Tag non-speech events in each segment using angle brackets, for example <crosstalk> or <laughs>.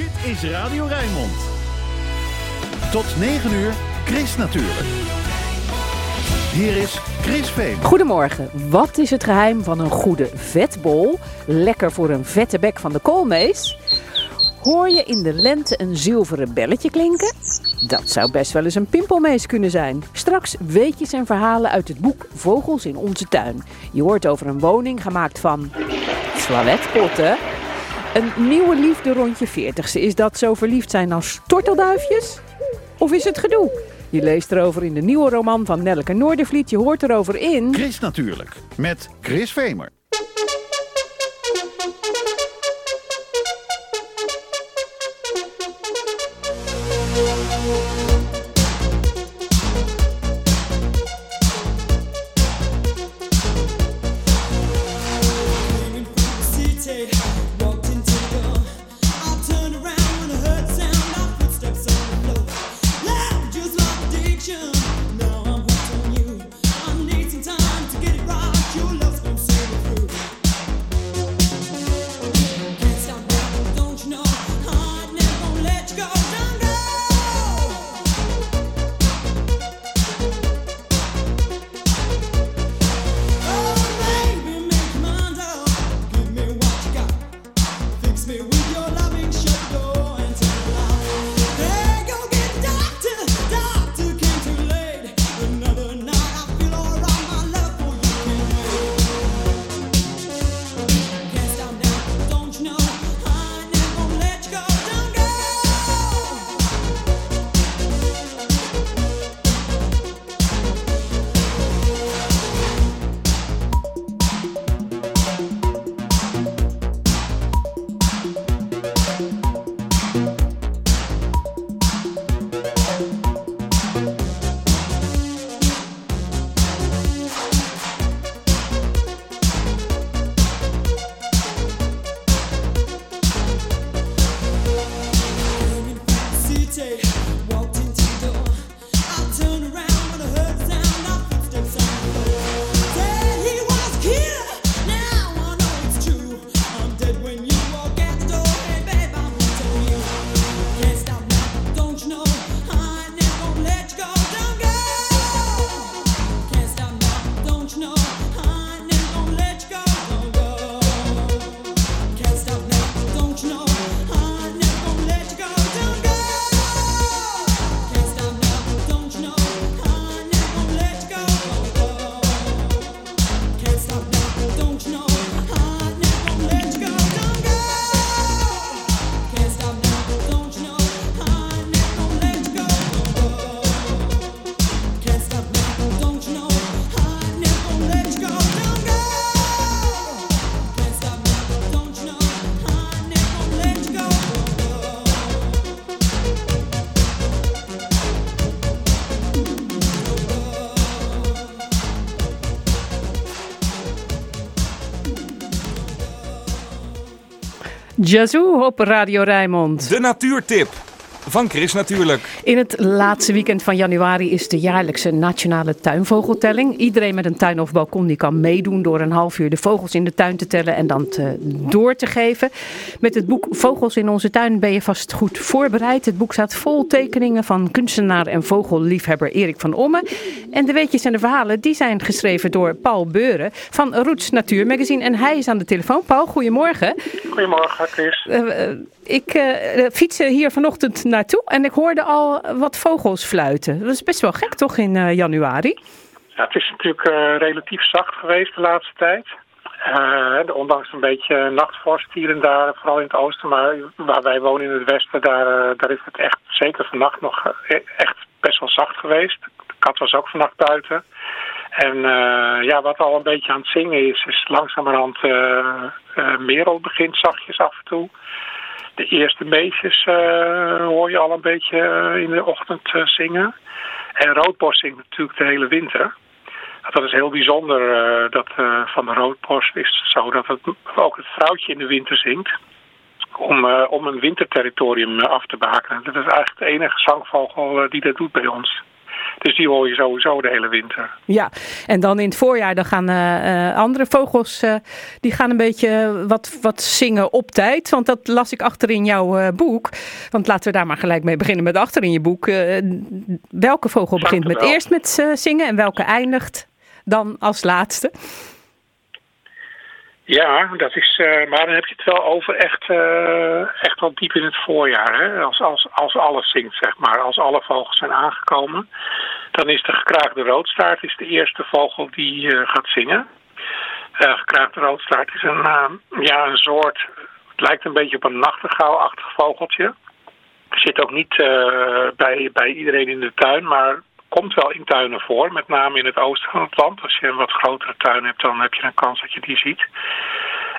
Dit is Radio Rijnmond. Tot 9 uur, Chris natuurlijk. Hier is Chris Veen. Goedemorgen. Wat is het geheim van een goede vetbol? Lekker voor een vette bek van de koolmees? Hoor je in de lente een zilveren belletje klinken? Dat zou best wel eens een pimpelmees kunnen zijn. Straks weetjes en verhalen uit het boek Vogels in onze tuin. Je hoort over een woning gemaakt van toiletpotten. Een nieuwe liefde rond je veertigste. Is dat zo verliefd zijn als tortelduifjes? Of is het gedoe? Je leest erover in de nieuwe roman van Nelleke Noordervliet. Je hoort erover in... Chris natuurlijk, met Chris Vemer. Jazoo op Radio Rijnmond. De natuurtip. Van Chris natuurlijk. In het laatste weekend van januari is de jaarlijkse nationale tuinvogeltelling. Iedereen met een tuin of balkon die kan meedoen door een half uur de vogels in de tuin te tellen en dan te, door te geven. Met het boek Vogels in onze tuin ben je vast goed voorbereid. Het boek staat vol tekeningen van kunstenaar en vogelliefhebber Erik van Omme. En de weetjes en de verhalen die zijn geschreven door Paul Beuren van Roots Natuurmagazine. En hij is aan de telefoon. Paul, goedemorgen. Goedemorgen, Chris. Uh, ik uh, fietste hier vanochtend naartoe en ik hoorde al wat vogels fluiten. Dat is best wel gek toch in uh, januari? Ja, het is natuurlijk uh, relatief zacht geweest de laatste tijd. ondanks een beetje nachtvorst hier en daar, vooral in het oosten. Maar waar wij wonen in het westen, daar, daar is het echt zeker vannacht nog echt best wel zacht geweest. De kat was ook vannacht buiten. En ja, wat al een beetje aan het zingen is, is langzamerhand Merel begint zachtjes af en toe de eerste meisjes uh, hoor je al een beetje uh, in de ochtend uh, zingen. En roodborst zingt natuurlijk de hele winter. Dat is heel bijzonder. dat van de roodborst is zo dat het ook het vrouwtje in de winter zingt. Om, om een winterterritorium af te bakenen. Dat is eigenlijk de enige zangvogel die dat doet bij ons. Dus die hoor je sowieso de hele winter. Ja, en dan in het voorjaar dan gaan uh, andere vogels uh, die gaan een beetje wat, wat zingen op tijd. Want dat las ik achter in jouw boek. Want laten we daar maar gelijk mee beginnen met achter in je boek. welke vogel begint met eerst met zingen en welke eindigt dan als laatste? Ja, dat is, uh, maar dan heb je het wel over echt, uh, echt wel diep in het voorjaar. Hè? Als, als, als alles zingt, zeg maar. Als alle vogels zijn aangekomen. Dan is de gekraagde roodstaart is de eerste vogel die uh, gaat zingen. gekraagde roodstaart is een, ja, een soort... Het lijkt een beetje op een nachtegaalachtig vogeltje. Zit ook niet bij, bij iedereen in de tuin, maar komt wel in tuinen voor, met name in het oosten van het land. Als je een wat grotere tuin hebt, dan heb je een kans dat je die ziet.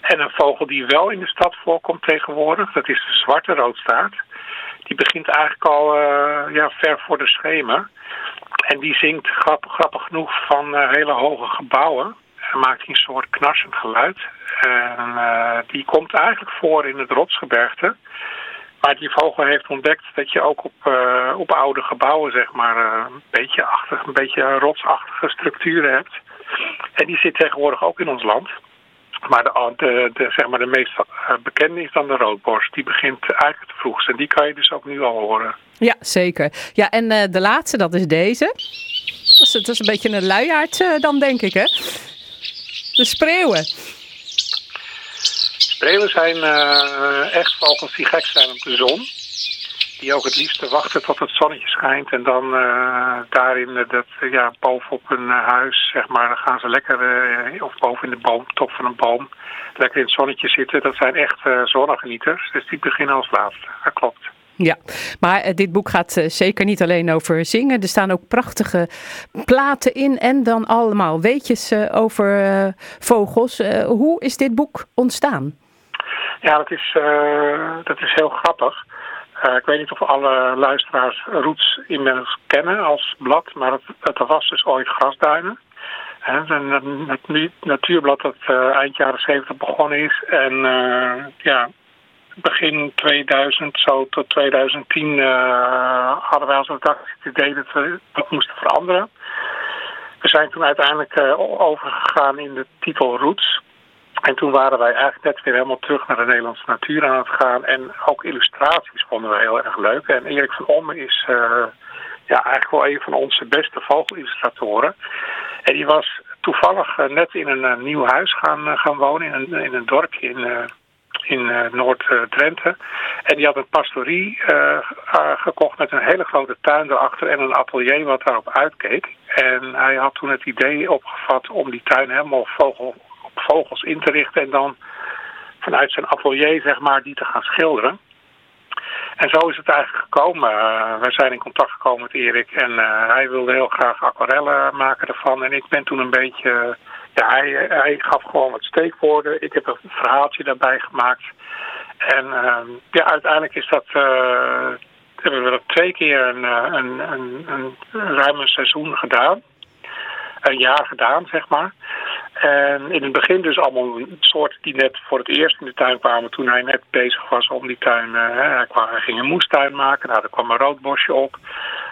En een vogel die wel in de stad voorkomt tegenwoordig, dat is de zwarte roodstaart. Die begint eigenlijk al uh, ja, ver voor de schemer. En die zingt grappig, genoeg van uh, hele hoge gebouwen. En maakt een soort knarsend geluid. En uh, die komt eigenlijk voor in het rotsgebergte. Maar die vogel heeft ontdekt dat je ook op, uh, op oude gebouwen, zeg maar, uh, een beetje achtig, een beetje rotsachtige structuren hebt. En die zit tegenwoordig ook in ons land. Maar de, de, zeg maar de meest uh, bekende is dan de roodborst. Die begint eigenlijk te vroegst. En die kan je dus ook nu al horen. Ja, zeker. Ja, en de laatste, dat is deze. Dat is, dat is een beetje een luiaard dan, denk ik, hè? De spreeuwen. Spreeuwen zijn uh, echt vogels die gek zijn op de zon. Die ook het liefste wachten tot het zonnetje schijnt. En dan uh, daarin, dat, ja, bovenop een huis, zeg maar, dan gaan ze lekker, of boven in de boom, top van een boom, lekker in het zonnetje zitten. Dat zijn echt zonnegenieters. Dus die beginnen als laatste. Dat klopt. Ja, maar dit boek gaat zeker niet alleen over zingen. Er staan ook prachtige platen in en dan allemaal weetjes over vogels. hoe is dit boek ontstaan? Ja, dat is, uh, dat is heel grappig. Uh, ik weet niet of alle luisteraars Roots inmiddels kennen als blad, maar het, was dus ooit Grasduinen. En het natuurblad dat uh, eind jaren 70 begonnen is. En ja, begin 2000, zo tot 2010 hadden wij als redactie het idee dat we dat moesten veranderen. We zijn toen uiteindelijk overgegaan in de titel Roots. En toen waren wij eigenlijk net weer helemaal terug naar de Nederlandse natuur aan het gaan. En ook illustraties vonden we heel erg leuk. En Erik van Omme is uh, ja, eigenlijk wel een van onze beste vogelillustratoren. En die was toevallig uh, net in een uh, nieuw huis gaan, gaan wonen, in een, in een dorpje in, in Noord-Drenthe. En die had een pastorie gekocht met een hele grote tuin erachter en een atelier wat daarop uitkeek. En hij had toen het idee opgevat om die tuin helemaal vogel vogels in te richten en dan vanuit zijn atelier zeg maar die te gaan schilderen. En zo is het eigenlijk gekomen. Uh, wij zijn in contact gekomen met Erik en uh, hij wilde heel graag aquarellen maken ervan. En ik ben toen een beetje, ja, hij, hij gaf gewoon wat steekwoorden. Ik heb een verhaaltje daarbij gemaakt. En uh, ja, uiteindelijk is dat, hebben we dat twee keer een, een, een, een ruim een seizoen gedaan. Een jaar gedaan, zeg maar. En in het begin dus allemaal soorten die net voor het eerst in de tuin kwamen toen hij net bezig was om die tuin. Hij, kwam, hij ging een moestuin maken, nou, daar kwam een roodbosje op.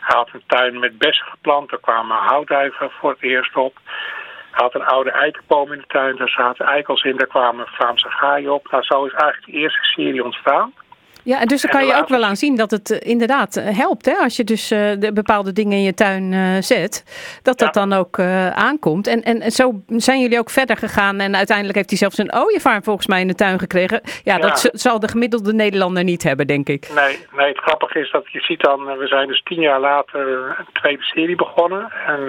Hij had een tuin met bessen geplant, daar kwamen houtduiven voor het eerst op. Hij had een oude eikenboom in de tuin, daar zaten eikels in, daar kwamen Vlaamse gaaien op. Nou, zo is eigenlijk de eerste serie ontstaan. Ja, en dus dan kan je ook wel aan zien dat het eh, inderdaad eh, helpt. Hè? Als je dus uh, de bepaalde dingen in je tuin zet, dat dat dan ook aankomt. En, en zo zijn jullie ook verder gegaan. En uiteindelijk heeft hij zelfs een ooievaar volgens mij in de tuin gekregen. Ja, dat zal de gemiddelde Nederlander niet hebben, denk ik. Nee, nee, het grappige is dat je ziet dan, we zijn dus tien jaar later een tweede serie begonnen. En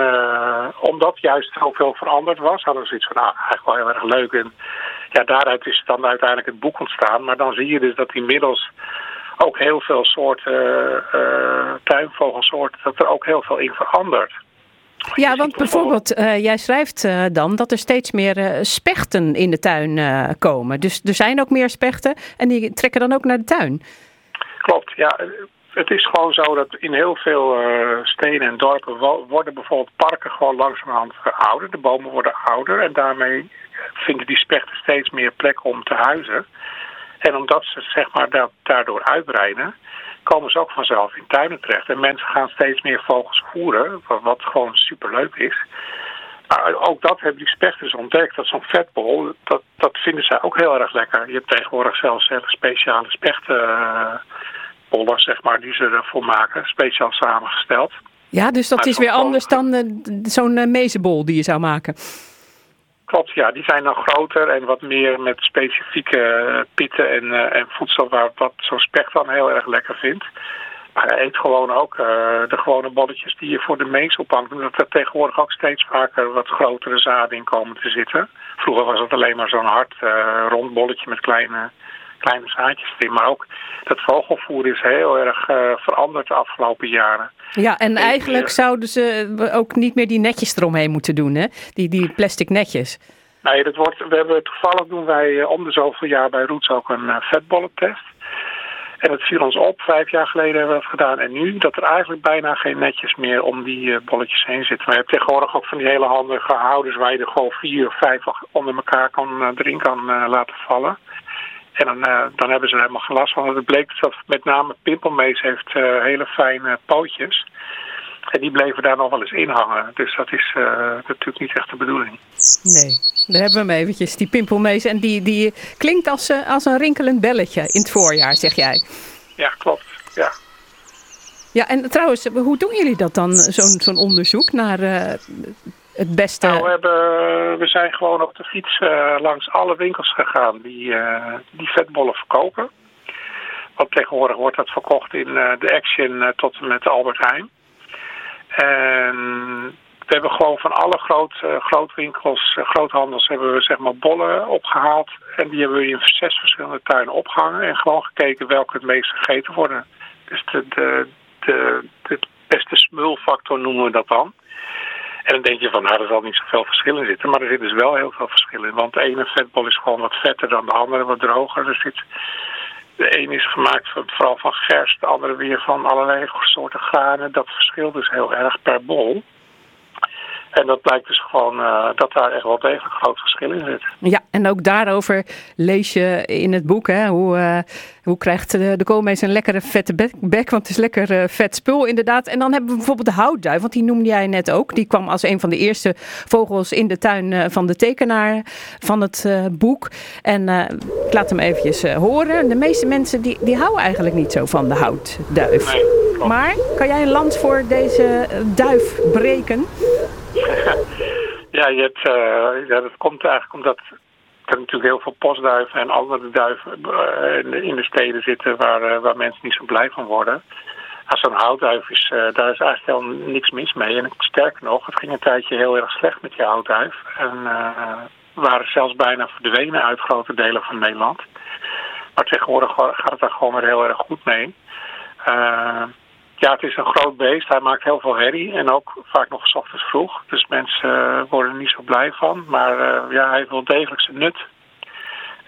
omdat juist zoveel veranderd was, hadden we zoiets van, nou, eigenlijk wel heel erg leuk. En ja, daaruit is dan uiteindelijk het boek ontstaan. Maar dan zie je dus dat inmiddels ook heel veel soorten uh, tuinvogelsoorten, dat er ook heel veel in verandert. Ja, want bijvoorbeeld, uh, jij schrijft uh, dan dat er steeds meer uh, spechten in de tuin komen. Dus er zijn ook meer spechten en die trekken dan ook naar de tuin. Klopt, ja. Het is gewoon zo dat in heel veel steden en dorpen worden bijvoorbeeld parken gewoon langzamerhand ouder. De bomen worden ouder en daarmee vinden die spechten steeds meer plek om te huizen. En omdat ze zeg maar daardoor uitbreiden, komen ze ook vanzelf in tuinen terecht. En mensen gaan steeds meer vogels voeren, wat, gewoon superleuk is. Maar ook dat hebben die spechters ontdekt. Dat zo'n vetbol, dat, dat vinden zij ook heel erg lekker. Je hebt tegenwoordig zelfs hele speciale spechtenbollen, zeg maar, die ze ervoor maken. Speciaal samengesteld. Ja, dus dat Maar is weer anders dan eh, zo'n eh, mezenbol die je zou maken. Klopt, ja. Die zijn dan groter en wat meer met specifieke eh, pitten en, eh, en voedsel waar wat zo'n specht dan heel erg lekker vindt. Maar hij eet gewoon ook eh, de gewone bolletjes die je voor de mees ophangt. Omdat er tegenwoordig ook steeds vaker wat grotere zaden in komen te zitten. Vroeger was het alleen maar zo'n hard rond bolletje met kleine, kleine zaadjes erin. Maar ook dat vogelvoer is heel erg eh, veranderd de afgelopen jaren. Ja, en eigenlijk eh, zouden ze eh, ook niet meer die netjes eromheen moeten doen, hè? Die, die plastic netjes. Nee, dat wordt, we hebben toevallig doen wij om de zoveel jaar bij Roots ook een vetbollentest. En het viel ons op, vijf jaar geleden hebben we dat gedaan. En nu dat er eigenlijk bijna geen netjes meer om die bolletjes heen zitten. Maar je hebt tegenwoordig ook van die hele handige houders waar je er gewoon vier of vijf onder elkaar kan, erin kan laten vallen. En dan, eh, dan hebben ze er helemaal geen last van. Want Het bleek dat met name pimpelmees heeft eh, hele fijne pootjes. En die bleven daar nog wel eens in hangen. Dus dat is eh, natuurlijk niet echt de bedoeling. Nee, daar hebben we hem eventjes, die pimpelmees. En die, die klinkt als, als een rinkelend belletje in het voorjaar, zeg jij. Ja, klopt. Ja. Ja, en trouwens, hoe doen jullie dat dan, zo'n zo'n onderzoek naar het beste? Nou, we, hebben, we zijn gewoon op de fiets eh, langs alle winkels gegaan die, eh, die vetbollen verkopen. Want tegenwoordig wordt dat verkocht in eh, de Action tot en met Albert Heijn. En we hebben gewoon van alle groot, grootwinkels, groothandels, hebben we zeg maar bollen opgehaald. En die hebben we in zes verschillende tuinen opgehangen. En gewoon gekeken welke het meest gegeten worden. Dus de, de, de beste smulfactor noemen we dat dan. En dan denk je van, nou, er zal niet zoveel verschil in zitten. Maar er zit dus wel heel veel verschil in. Want de ene vetbol is gewoon wat vetter dan de andere, wat droger. Er zit, de ene is gemaakt van, vooral van gerst, de andere weer van allerlei soorten granen. Dat verschilt dus heel erg per bol. En dat blijkt dus gewoon eh, dat daar echt wel degelijk groot verschil in zit. Ja, en ook daarover lees je in het boek. Hè, hoe, eh, hoe krijgt de, de koolmees een lekkere vette bek, bek, Want het is lekker eh, vet spul inderdaad. En dan hebben we bijvoorbeeld de houtduif. Want die noemde jij net ook. Die kwam als een van de eerste vogels in de tuin eh, van de tekenaar van het eh, boek. En eh, ik laat hem eventjes eh, horen. De meeste mensen die, die houden eigenlijk niet zo van de houtduif. Nee. Maar kan jij een lans voor deze eh, duif breken? <laughs> Ja, je hebt, eh, ja, dat komt eigenlijk omdat er natuurlijk heel veel postduiven en andere duiven eh, in de- steden zitten waar, eh, waar mensen niet zo blij van worden. Als zo'n houtduif is, daar is eigenlijk helemaal niks mis mee. En sterker nog, het ging een tijdje heel erg slecht met die houtduif. En waren zelfs bijna verdwenen uit grote delen van Nederland. Maar tegenwoordig gaat het daar gewoon weer heel erg goed mee. Ja, het is een groot beest. Hij maakt heel veel herrie en ook vaak nog 's ochtends vroeg. Dus mensen eh, worden er niet zo blij van. Maar eh, ja, hij heeft wel degelijk zijn nut.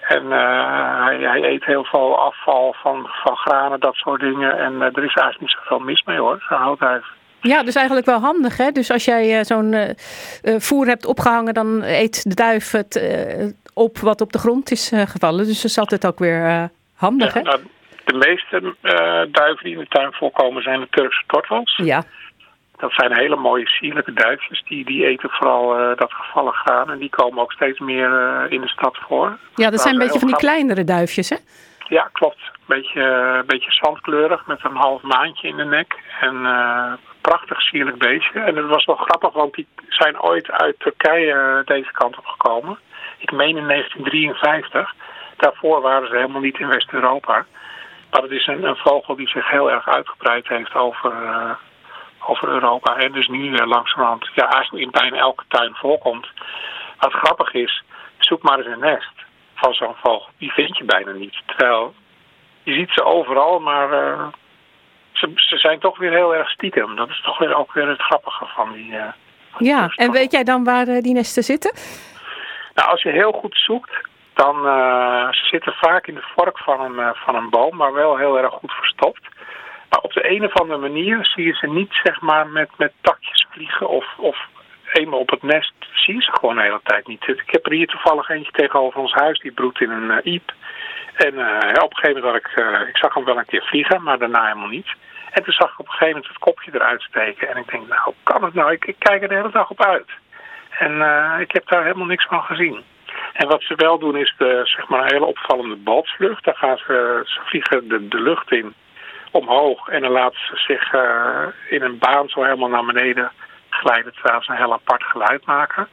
En eh, hij, hij eet heel veel afval van, van granen, dat soort dingen. En er is eigenlijk niet zoveel mis mee hoor, zo'n houtduif. Ja, dus eigenlijk wel handig. Hè? Dus als jij zo'n voer hebt opgehangen, dan eet de duif het op wat op de grond is gevallen. Dus dat is altijd ook weer handig. Ja, hè? nou, de meeste eh, duiven die in de tuin voorkomen zijn de Turkse tortels. Ja, Dat zijn hele mooie sierlijke duifjes. Die, die eten vooral eh, dat gevallen graan. En die komen ook steeds meer eh, in de stad voor. ja dat zijn een beetje van die kleinere duifjes. Hè? Ja, klopt. Beetje, een beetje zandkleurig met een half maandje in de nek. En eh, prachtig sierlijk beestje. En het was wel grappig, want die zijn ooit uit Turkije deze kant op gekomen. Ik meen in 1953. Daarvoor waren ze helemaal niet in West-Europa. Maar het is een, een vogel die zich heel erg uitgebreid heeft over, eh, over Europa. En dus nu eh, langzamerhand ja, eigenlijk in bijna elke tuin voorkomt. Wat grappig is, zoek maar eens een nest van zo'n vogel. Die vind je bijna niet. Terwijl je ziet ze overal, maar eh, ze, ze zijn toch weer heel erg stiekem. Dat is toch weer ook weer het grappige van die. van die Ja, en weet jij dan waar die nesten zitten? Nou, als je heel goed zoekt, dan eh, ze zitten vaak in de vork van een, eh, van een boom, maar wel heel erg goed verstopt. Maar op de een of andere manier zie je ze niet zeg maar met, met takjes vliegen of, of eenmaal op het nest zie je ze gewoon de hele tijd niet. Ik heb er hier toevallig eentje tegenover ons huis, die broedt in een uh, iep. En op een gegeven moment ik, ik zag hem wel een keer vliegen, maar daarna helemaal niet. En toen zag ik op een gegeven moment het kopje eruit steken. En ik denk, nou, kan het nou? Ik, ik kijk er de hele dag op uit. En ik heb daar helemaal niks van gezien. En wat ze wel doen is de, zeg maar, een hele opvallende balsvlucht. Daar gaan ze, ze vliegen de, de lucht in omhoog en dan laten ze zich uh, in een baan zo helemaal naar beneden glijden terwijl ze een heel apart geluid maken.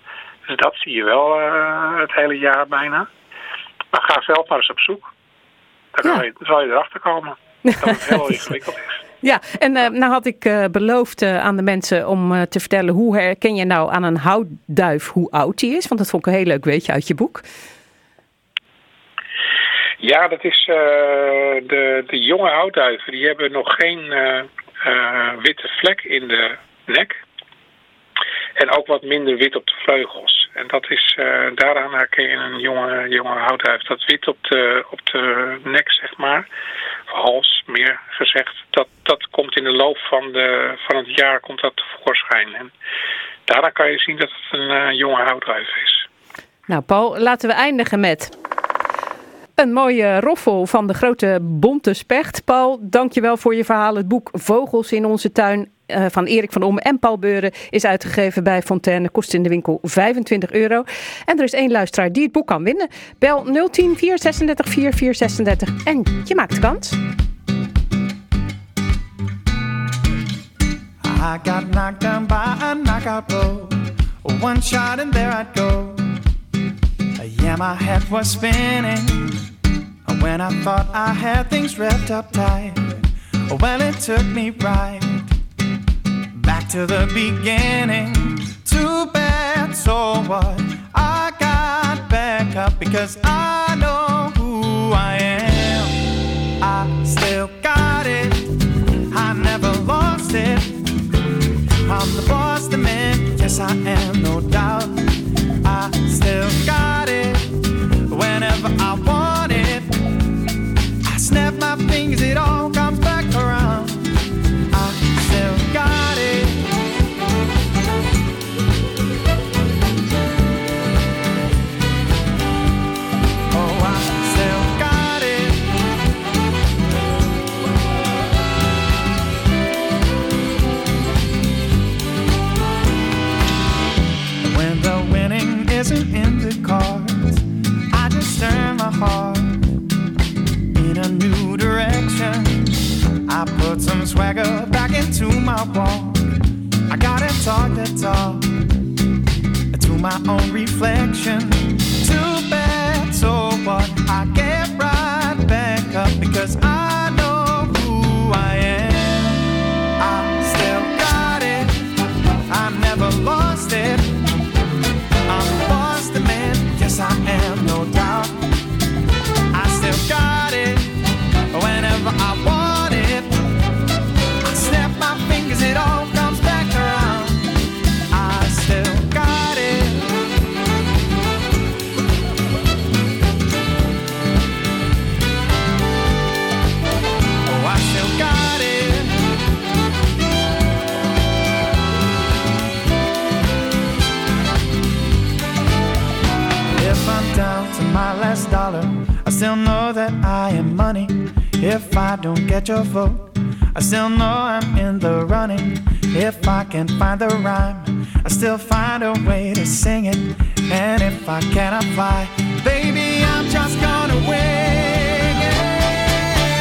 Dus dat zie je wel uh, het hele jaar bijna. Maar ga zelf maar eens op zoek. Dan ja. je, zal je erachter komen dat het heel <laughs> ingewikkeld is. Ja, en uh, nou had ik uh, beloofd uh, aan de mensen om te vertellen hoe herken je nou aan een houtduif hoe oud die is? Want dat vond ik een heel leuk weetje uit je boek. Ja, dat is de, de jonge houtduiven. Die hebben nog geen witte vlek in de nek. En ook wat minder wit op de vleugels. En dat is, daaraan herken je een jonge, jonge houtduif. Dat wit op de, op de nek, zeg maar hals meer gezegd, dat, dat komt in de loop van, de, van het jaar komt dat tevoorschijn. En daarna kan je zien dat het een uh, jonge houtduif is. Nou Paul, laten we eindigen met een mooie roffel van de grote bonte specht. Paul, dankjewel voor je verhaal. Het boek Vogels in onze tuin uh, van Erik van Om en Paul Beuren is uitgegeven bij Fontaine. Kost in de winkel 25 euro. En er is één luisteraar die het boek kan winnen. Bel 010 436 4436 en je maakt kans. I got knocked down by a knockout blow. One shot and there I'd go. Yeah, my head was spinning. When I thought I had things wrapped up tight. Well, it took me right to the beginning. Too bad, so what? I got back up because I know who I am. I still got it, I never lost it. I'm the boss, the man, yes, I am, no doubt. American. I don't get your vote, I still know I'm in the running. If I can find the rhyme, I still find a way to sing it. And if I cannot fly, baby, I'm just gonna wing it.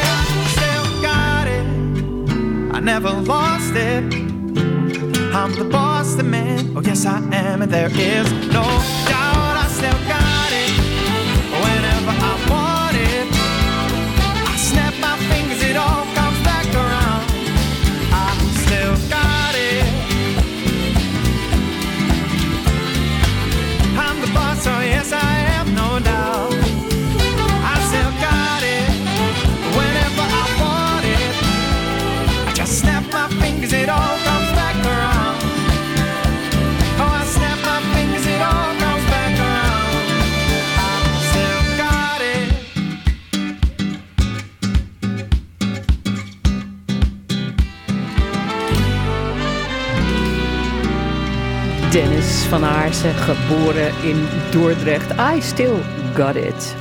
I Still got it, I never lost it. I'm the boss, the man. Oh, yes, I am, and there is no doubt van Aarsen, geboren in Dordrecht. I still got it.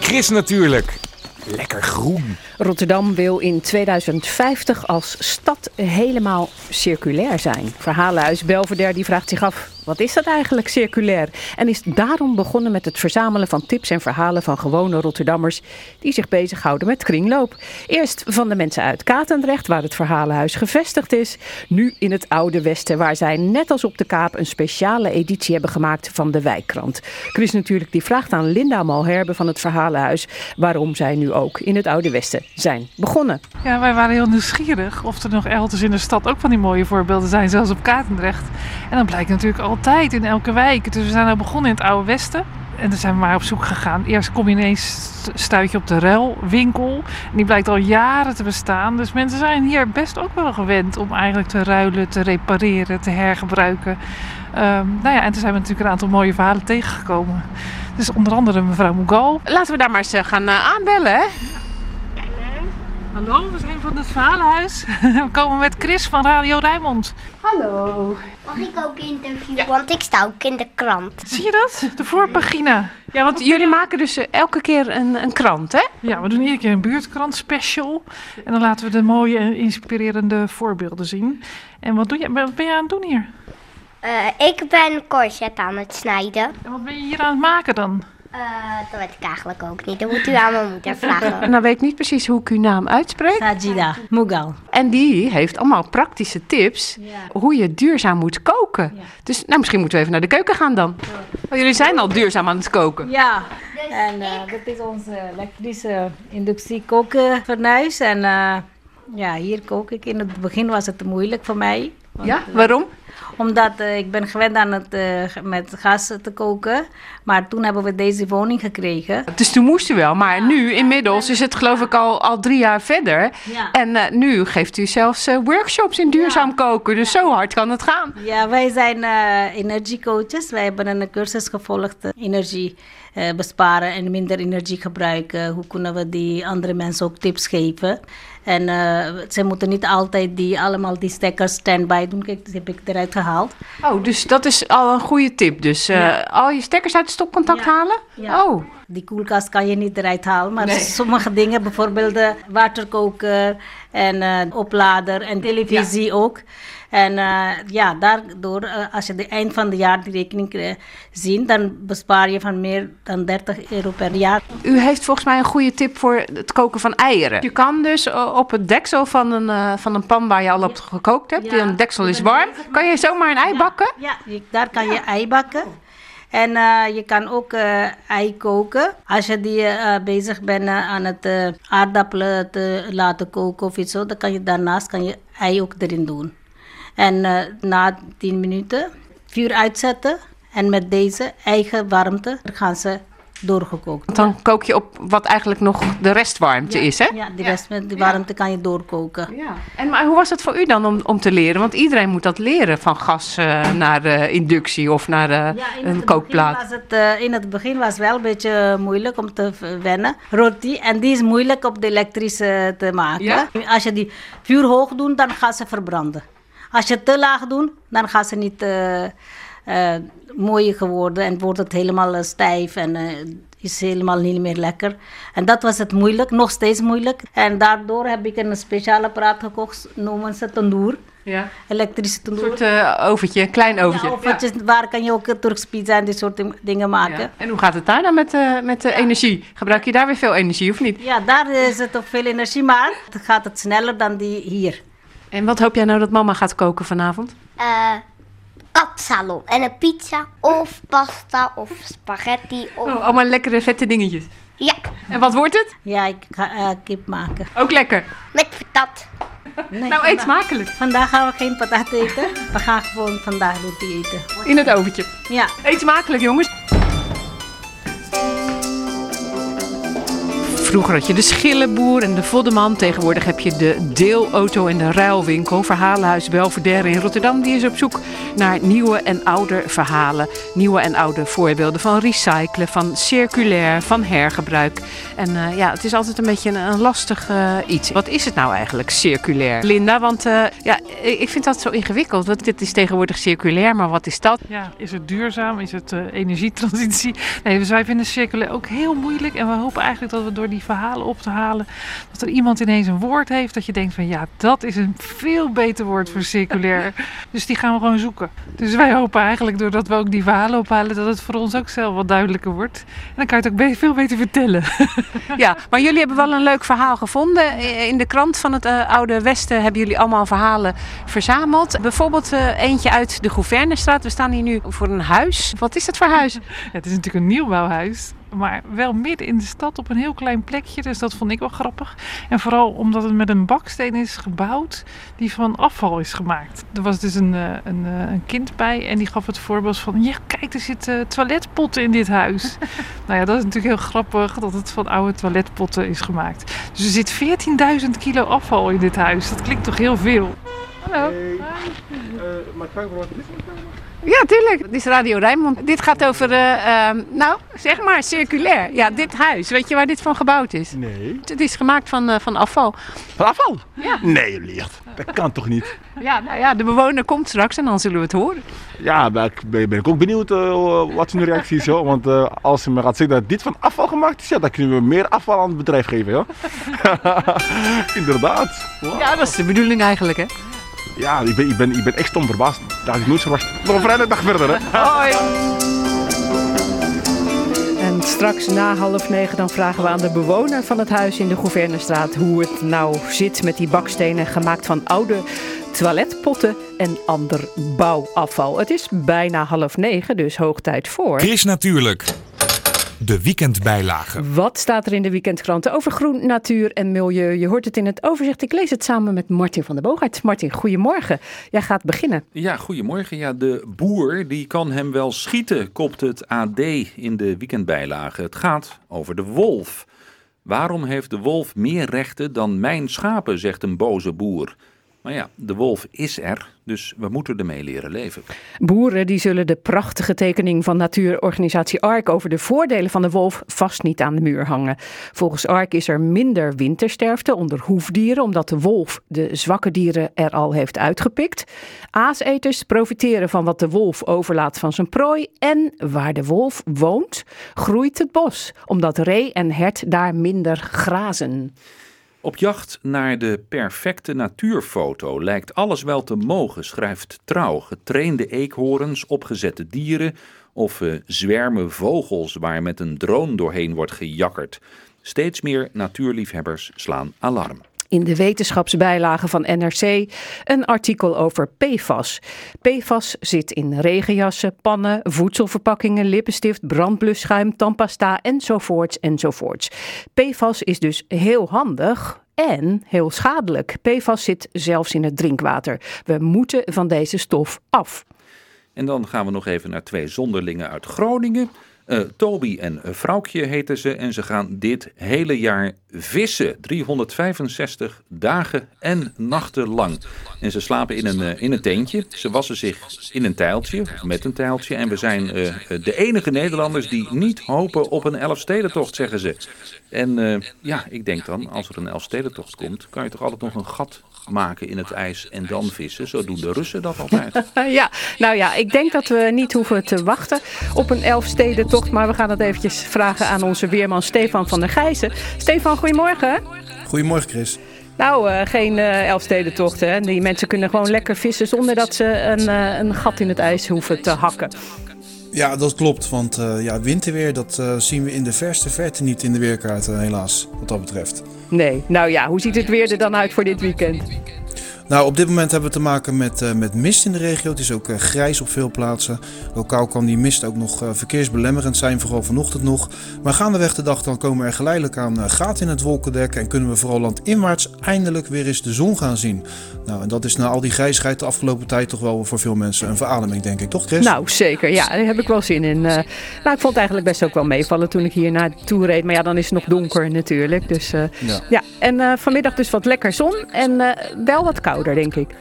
Chris natuurlijk. Lekker groen. Rotterdam wil in 2050 als stad helemaal circulair zijn. Verhalenhuis Belvedere die vraagt zich af, wat is dat eigenlijk circulair? En is daarom begonnen met het verzamelen van tips en verhalen van gewone Rotterdammers die zich bezighouden met kringloop. Eerst van de mensen uit Katendrecht, waar het verhalenhuis gevestigd is. Nu in het Oude Westen, waar zij net als op de Kaap een speciale editie hebben gemaakt van de Wijkkrant. Chris natuurlijk die vraagt aan Linda Malherbe van het verhalenhuis waarom zij nu ook in het Oude Westen zijn begonnen. Ja, wij waren heel nieuwsgierig of er nog elders in de stad ook van die mooie voorbeelden zijn, zelfs op Katendrecht. En dat blijkt natuurlijk altijd in elke wijk. Dus we zijn al begonnen in het Oude Westen. En dan zijn we maar op zoek gegaan. Eerst kom je ineens stuit je op de ruilwinkel. En die blijkt al jaren te bestaan. Dus mensen zijn hier best ook wel gewend om eigenlijk te ruilen, te repareren, te hergebruiken. Um, nou ja, en toen zijn we natuurlijk een aantal mooie verhalen tegengekomen. Dus onder andere mevrouw Mugal. Laten we daar maar eens eh, gaan uh, aanbellen, hè? Hallo, we zijn van het Verhalenhuis. <laughs> We komen met Chris van Radio Rijnmond. Hallo. Mag ik ook interviewen? Want ik sta ook in de krant. Zie je dat? De voorpagina. Ja, want jullie maken dus eh, elke keer een, een krant, hè? Ja, we doen iedere keer een buurtkrant special. En dan laten we de mooie en inspirerende voorbeelden zien. En wat, doe je, wat ben je aan het doen hier? Uh, ik ben corset aan het snijden. En wat ben je hier aan het maken dan? Uh, dat weet ik eigenlijk ook niet. Dat moet u aan mijn moeder vragen. <laughs> nou weet ik niet precies hoe ik uw naam uitspreek. Sajida Mughal. En die heeft allemaal praktische tips ja. hoe je duurzaam moet koken. Ja. Dus nou, misschien moeten we even naar de keuken gaan dan. Oh, jullie zijn al duurzaam aan het koken. Ja, dus en uh, ik... dit is onze elektrische inductiekokenfornuis. En uh, ja, hier kook ik. In het begin was het moeilijk voor mij. Want, ja, waarom? Omdat uh, ik ben gewend aan het uh, met gas te koken. Maar toen hebben we deze woning gekregen. Dus toen moest u wel. Maar ja. nu inmiddels is het geloof ik al, al drie jaar verder. Ja. En uh, nu geeft u zelfs workshops in duurzaam koken. Dus zo hard kan het gaan. Ja, wij zijn energiecoaches. Wij hebben een cursus gevolgd. energie besparen en minder energie gebruiken. Hoe kunnen we die andere mensen ook tips geven? En uh, ze moeten niet altijd die, allemaal die stekkers standby doen. Kijk, dat heb ik eruit gehaald. Oh, dus dat is al een goede tip. Dus uh, ja. al je stekkers uit het stopcontact ja. halen? Ja. Oh. Die koelkast kan je niet eruit halen. Maar nee. sommige dingen, bijvoorbeeld de waterkoker en uh, oplader en televisie ook. En uh, ja, daardoor, uh, als je de eind van het jaar die rekening uh, ziet, dan bespaar je van meer dan 30 euro per jaar. U heeft volgens mij een goede tip voor het koken van eieren. Je kan dus op het deksel van een, van een pan waar je al op gekookt hebt, ja. een deksel is warm, kan je zomaar een ei bakken? Ja, daar kan je ei bakken. En uh, je kan ook uh, ei koken. Als je die uh, bezig bent aan het aardappelen te laten koken of iets zo, dan kan je daarnaast kan je ei ook erin doen. En uh, na 10 minuten vuur uitzetten. En met deze eigen warmte gaan ze doorgekookt. Dan kook je op wat eigenlijk nog de restwarmte ja, is, hè? Ja, de rest met de warmte kan je doorkoken. Ja. En maar hoe was het voor u dan om, om te leren? Want iedereen moet dat leren, van gas uh, naar uh, inductie of naar uh, ja, een kookplaat. Was het, in het begin was het wel een beetje moeilijk om te wennen. Roti, en die is moeilijk op de elektrische te maken. Ja? Als je die vuur hoog doet, dan gaat ze verbranden. Als je het te laag doet, dan gaat ze niet uh, uh, mooi geworden en wordt het helemaal stijf en is helemaal niet meer lekker. En dat was het moeilijk, nog steeds moeilijk. En daardoor heb ik een speciaal apparaat gekocht, noemen ze tandoor. Ja. Elektrische tandoor. Een soort uh, oventje, een klein oventje. Ja, oventjes, ja. waar kan je ook Turks pizza en dit soort dingen maken. Ja. En hoe gaat het daar nou met, uh, met de energie? Gebruik je daar weer veel energie of niet? Ja, daar is het ook veel energie, maar het gaat het sneller dan die hier. En wat hoop jij nou dat mama gaat koken vanavond? Uh, katsalon en een pizza of pasta of spaghetti. Of... Oh, allemaal lekkere vette dingetjes. Ja. En wat wordt het? Ja, ik ga uh, kip maken. Ook lekker? Met patat. Nee, nou, eet smakelijk. Vandaag gaan we geen patat eten. We gaan gewoon vandaag roti eten. In het oventje? Ja. Eet smakelijk, jongens. Vroeger had je de schillenboer en de voddeman. Tegenwoordig heb je de deelauto en de ruilwinkel. Verhalenhuis Belvedere in Rotterdam. Die is op zoek naar nieuwe en oude verhalen. Nieuwe en oude voorbeelden van recyclen, van circulair, van hergebruik. En eh, ja, het is altijd een beetje een, lastig eh, iets. Wat is het nou eigenlijk, circulair? Linda, want eh, ja, ik vind dat zo ingewikkeld. Want dit is tegenwoordig circulair, maar wat is dat? Ja, is het duurzaam? Is het energietransitie? Nee, dus wij vinden circulair ook heel moeilijk. En we hopen eigenlijk dat we door die verhalen op te halen, dat er iemand ineens een woord heeft dat je denkt van ja, dat is een veel beter woord voor circulair. <laughs> dus die gaan we gewoon zoeken. Dus wij hopen eigenlijk doordat we ook die verhalen ophalen, dat het voor ons ook zelf wat duidelijker wordt. En dan kan je het ook veel beter vertellen. <laughs> Ja, maar jullie hebben wel een leuk verhaal gevonden. In de krant van het eh, Oude Westen hebben jullie allemaal verhalen verzameld. Bijvoorbeeld eh, eentje uit de Gouvernestraat. We staan hier nu voor een huis. Wat is het voor huis? <laughs> Ja, het is natuurlijk een nieuwbouwhuis, maar wel midden in de stad op een heel klein plekje. Dus dat vond ik wel grappig. En vooral omdat het met een baksteen is gebouwd die van afval is gemaakt. Er was dus een, eh, een, eh, een kind bij en die gaf het voorbeeld van... Ja, kijk, er zitten toiletpotten in dit huis. <laughs> nou ja, dat is natuurlijk heel grappig dat het van oude toiletpotten is gemaakt. Dus er zit 14.000 kilo afval in dit huis. Dat klinkt toch heel veel? Hallo. Ja, tuurlijk. Dit is Radio Rijnmond. Dit gaat over, eh, ehm, nou, zeg maar, circulair. Ja, dit huis. Weet je waar dit van gebouwd is? Nee. Het is gemaakt van, eh, van afval. Van afval? Ja. Nee, licht. Dat kan toch niet? Ja, nou ja, de bewoner komt straks en dan zullen we het horen. Ja, ben ik, ben, ik ook benieuwd eh, wat zijn reactie is. Hoor. Want als ze me gaat zeggen dat dit van afval gemaakt is, ja, dan kunnen we meer afval aan het bedrijf geven. Hoor. <laughs> Inderdaad. Wow. Ja, dat is de bedoeling eigenlijk, hè? Ja, ik ben, ik, ben, ik ben echt stom verbaasd. Dat had ik nooit verwacht. Nog een vrijdag verder, hè? <laughs> Hoi. En straks na half negen dan vragen we aan de bewoner van het huis in de Gouvernestraat hoe het nou zit met die bakstenen gemaakt van oude toiletpotten en ander bouwafval. Het is bijna half negen, dus hoog tijd voor. Chris Natuurlijk. De weekendbijlage. Wat staat er in de weekendkranten over groen, natuur en milieu? Je hoort het in het overzicht. Ik lees het samen met Martin van der Boogaert. Martin, goedemorgen. Jij gaat beginnen. Ja, goedemorgen. Ja, de boer die kan hem wel schieten, kopt het AD in de weekendbijlage. Het gaat over de wolf. Waarom heeft de wolf meer rechten dan mijn schapen, zegt een boze boer. Maar ja, de wolf is er, dus we moeten ermee leren leven. Boeren die zullen de prachtige tekening van natuurorganisatie ARK over de voordelen van de wolf vast niet aan de muur hangen. Volgens ARK is er minder wintersterfte onder hoefdieren omdat de wolf de zwakke dieren er al heeft uitgepikt. Aaseters profiteren van wat de wolf overlaat van zijn prooi en waar de wolf woont groeit het bos omdat ree en hert daar minder grazen. Op jacht naar de perfecte natuurfoto lijkt alles wel te mogen, schrijft Trouw. Getrainde eekhoorns, opgezette dieren of eh, zwermen vogels waar met een drone doorheen wordt gejakkerd. Steeds meer natuurliefhebbers slaan alarm. In de wetenschapsbijlage van NRC een artikel over PFAS. PFAS zit in regenjassen, pannen, voedselverpakkingen, lippenstift, brandblusschuim, tandpasta enzovoorts enzovoorts. PFAS is dus heel handig. En heel schadelijk. PFAS zit zelfs in het drinkwater. We moeten van deze stof af. En dan gaan we nog even naar twee zonderlingen uit Groningen. Eh, Toby en Vrouwtje heten ze en ze gaan dit hele jaar vissen. 365 dagen en nachten lang. En ze slapen in een, eh, in een tentje. Ze wassen zich in een tijltje, met een tijltje. En we zijn eh, de enige Nederlanders die niet hopen op een Elfstedentocht, zeggen ze. En ja, ik denk dan, als er een Elfstedentocht komt, kan je toch altijd nog een gat maken in het ijs en dan vissen. Zo doen de Russen dat <laughs> altijd. ja, nou ja, ik denk dat we niet hoeven te wachten op een Elfstedentocht. Maar we gaan het eventjes vragen aan onze weerman Stefan van der Gijzen. Stefan, goedemorgen. Goedemorgen Chris. Nou, eh, geen eh Elfstedentocht. Hè. Die mensen kunnen gewoon lekker vissen zonder dat ze een, eh, een gat in het ijs hoeven te hakken. Ja, dat klopt, want eh, ja, winterweer dat zien we in de verste verte niet in de weerkaarten helaas, wat dat betreft. Nee, nou ja, hoe ziet het weer er dan uit voor dit weekend? Nou, op dit moment hebben we te maken met, eh, met mist in de regio. Het is ook eh, grijs op veel plaatsen. Lokaal kan die mist ook nog eh, verkeersbelemmerend zijn, vooral vanochtend nog. Maar gaandeweg de dag dan komen er geleidelijk aan gaten in het wolkendek. En kunnen we vooral landinwaarts eindelijk weer eens de zon gaan zien. Nou, en dat is na al die grijsheid de afgelopen tijd toch wel voor veel mensen een verademing, denk ik. Toch, Chris? Nou, zeker. Ja, daar heb ik wel zin in. Nou, ik vond het eigenlijk best ook wel meevallen toen ik hier naartoe reed. Maar ja, dan is het nog donker natuurlijk. Dus Ja. ja. En vanmiddag dus wat lekker zon en wel wat denk ik.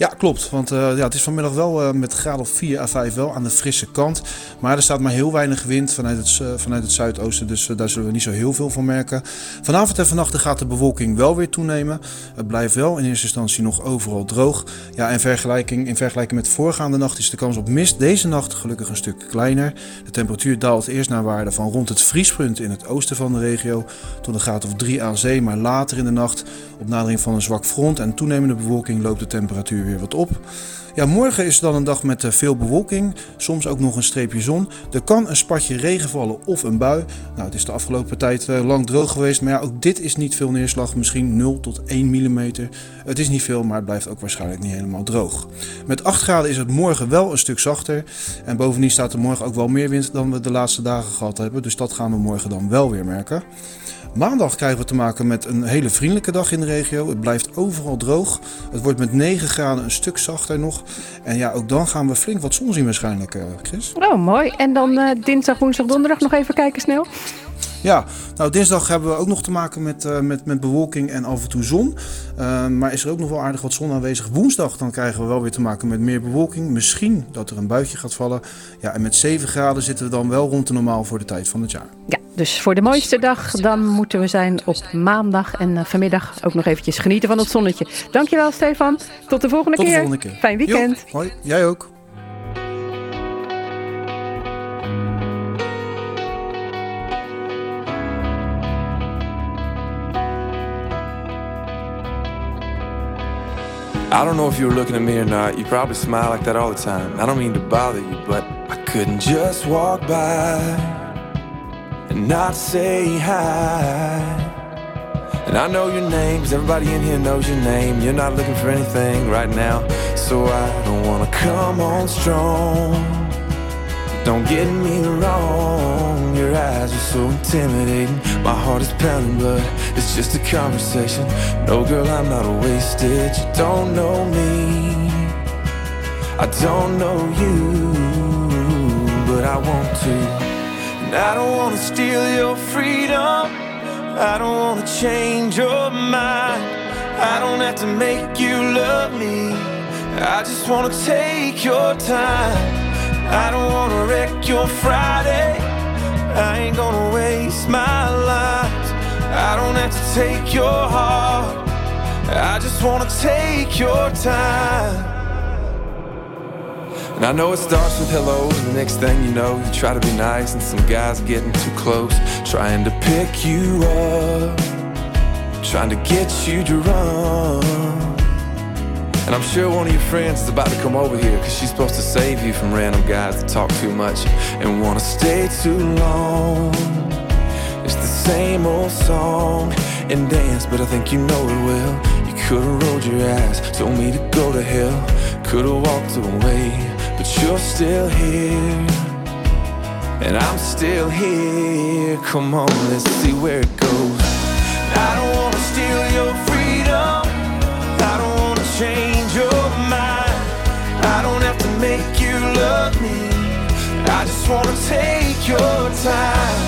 Ja, klopt. Want eh, ja, het is vanmiddag wel eh, met graad of 4 à 5 wel aan de frisse kant. Maar er staat maar heel weinig wind vanuit het, eh, vanuit het zuidoosten. Dus daar zullen we niet zo heel veel van merken. Vanavond en vannacht gaat de bewolking wel weer toenemen. Het blijft wel in eerste instantie nog overal droog. Ja, in vergelijking, in vergelijking met voorgaande nacht is de kans op mist deze nacht gelukkig een stuk kleiner. De temperatuur daalt eerst naar waarde van rond het vriespunt in het oosten van de regio. Tot een graad of 3 aan zee. Maar later in de nacht, op nadering van een zwak front en toenemende bewolking, loopt de temperatuur weer wat op. Ja, morgen is dan een dag met eh, veel bewolking, soms ook nog een streepje zon. Er kan een spatje regen vallen of een bui. Nou, het is de afgelopen tijd eh, lang droog geweest, maar ja, ook dit is niet veel neerslag, misschien 0 tot 1 mm. Het is niet veel, maar het blijft ook waarschijnlijk niet helemaal droog. Met 8 graden is het morgen wel een stuk zachter. En bovendien staat er morgen ook wel meer wind dan we de laatste dagen gehad hebben, dus dat gaan we morgen dan wel weer merken. Maandag krijgen we te maken met een hele vriendelijke dag in de regio. Het blijft overal droog. Het wordt met 9 graden een stuk zachter nog. En ja, ook dan gaan we flink wat zon zien waarschijnlijk, eh, Chris. Oh, mooi. En dan eh, dinsdag, woensdag, donderdag nog even kijken snel. Ja, nou dinsdag hebben we ook nog te maken met, eh, met, met bewolking en af en toe zon. Eh, maar is er ook nog wel aardig wat zon aanwezig. Woensdag dan krijgen we wel weer te maken met meer bewolking. Misschien dat er een buitje gaat vallen. Ja, en met 7 graden zitten we dan wel rond de normaal voor de tijd van het jaar. Ja, dus voor de mooiste dag dan moeten we zijn op maandag. En eh, vanmiddag ook nog eventjes genieten van het zonnetje. Dankjewel Stefan. Tot de volgende Tot de keer. volgende keer. Fijn weekend. Jo, hoi, jij ook. I don't know if you were looking at me or not. You probably smile like that all the time. I don't mean to bother you, but I couldn't just walk by and not say hi. And I know your name, 'cause everybody in here knows your name. You're not looking for anything right now, so I don't wanna come on strong. Don't get me wrong, your eyes are so intimidating. My heart is pounding, but it's just a conversation. No, girl, I'm not a wasted. You don't know me, I don't know you, but I want to. And I don't wanna steal your freedom, I don't wanna change your mind. I don't have to make you love me, I just wanna take your time. I don't wanna wreck your Friday. I ain't gonna waste my life. I don't have to take your heart. I just wanna take your time. And I know it starts with hello, and the next thing you know, you try to be nice, and some guys getting too close, trying to pick you up, trying to get you run. And I'm sure one of your friends is about to come over here Cause she's supposed to save you from random guys that talk too much And wanna stay too long. It's the same old song and dance But I think you know it well. You could've rolled your eyes Told me to go to hell. Could've walked away But you're still here. And I'm still here. Come on, let's see where it goes. I don't wanna steal your don't have to make you love me. I just wanna take your time.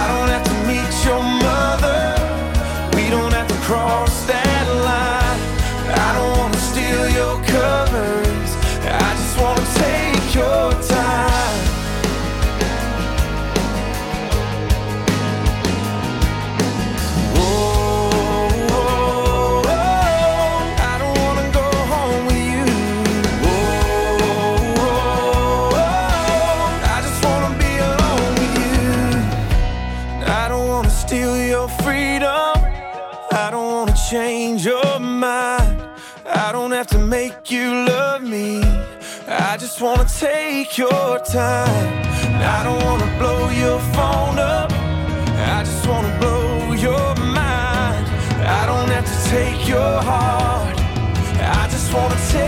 I don't have to meet your mother. We don't have to cross that line. I don't wanna steal your covers. I just wanna take your time. Make you love me. I just wanna take your time. I don't wanna blow your phone up. I just wanna blow your mind. I don't have to take your heart. I just wanna take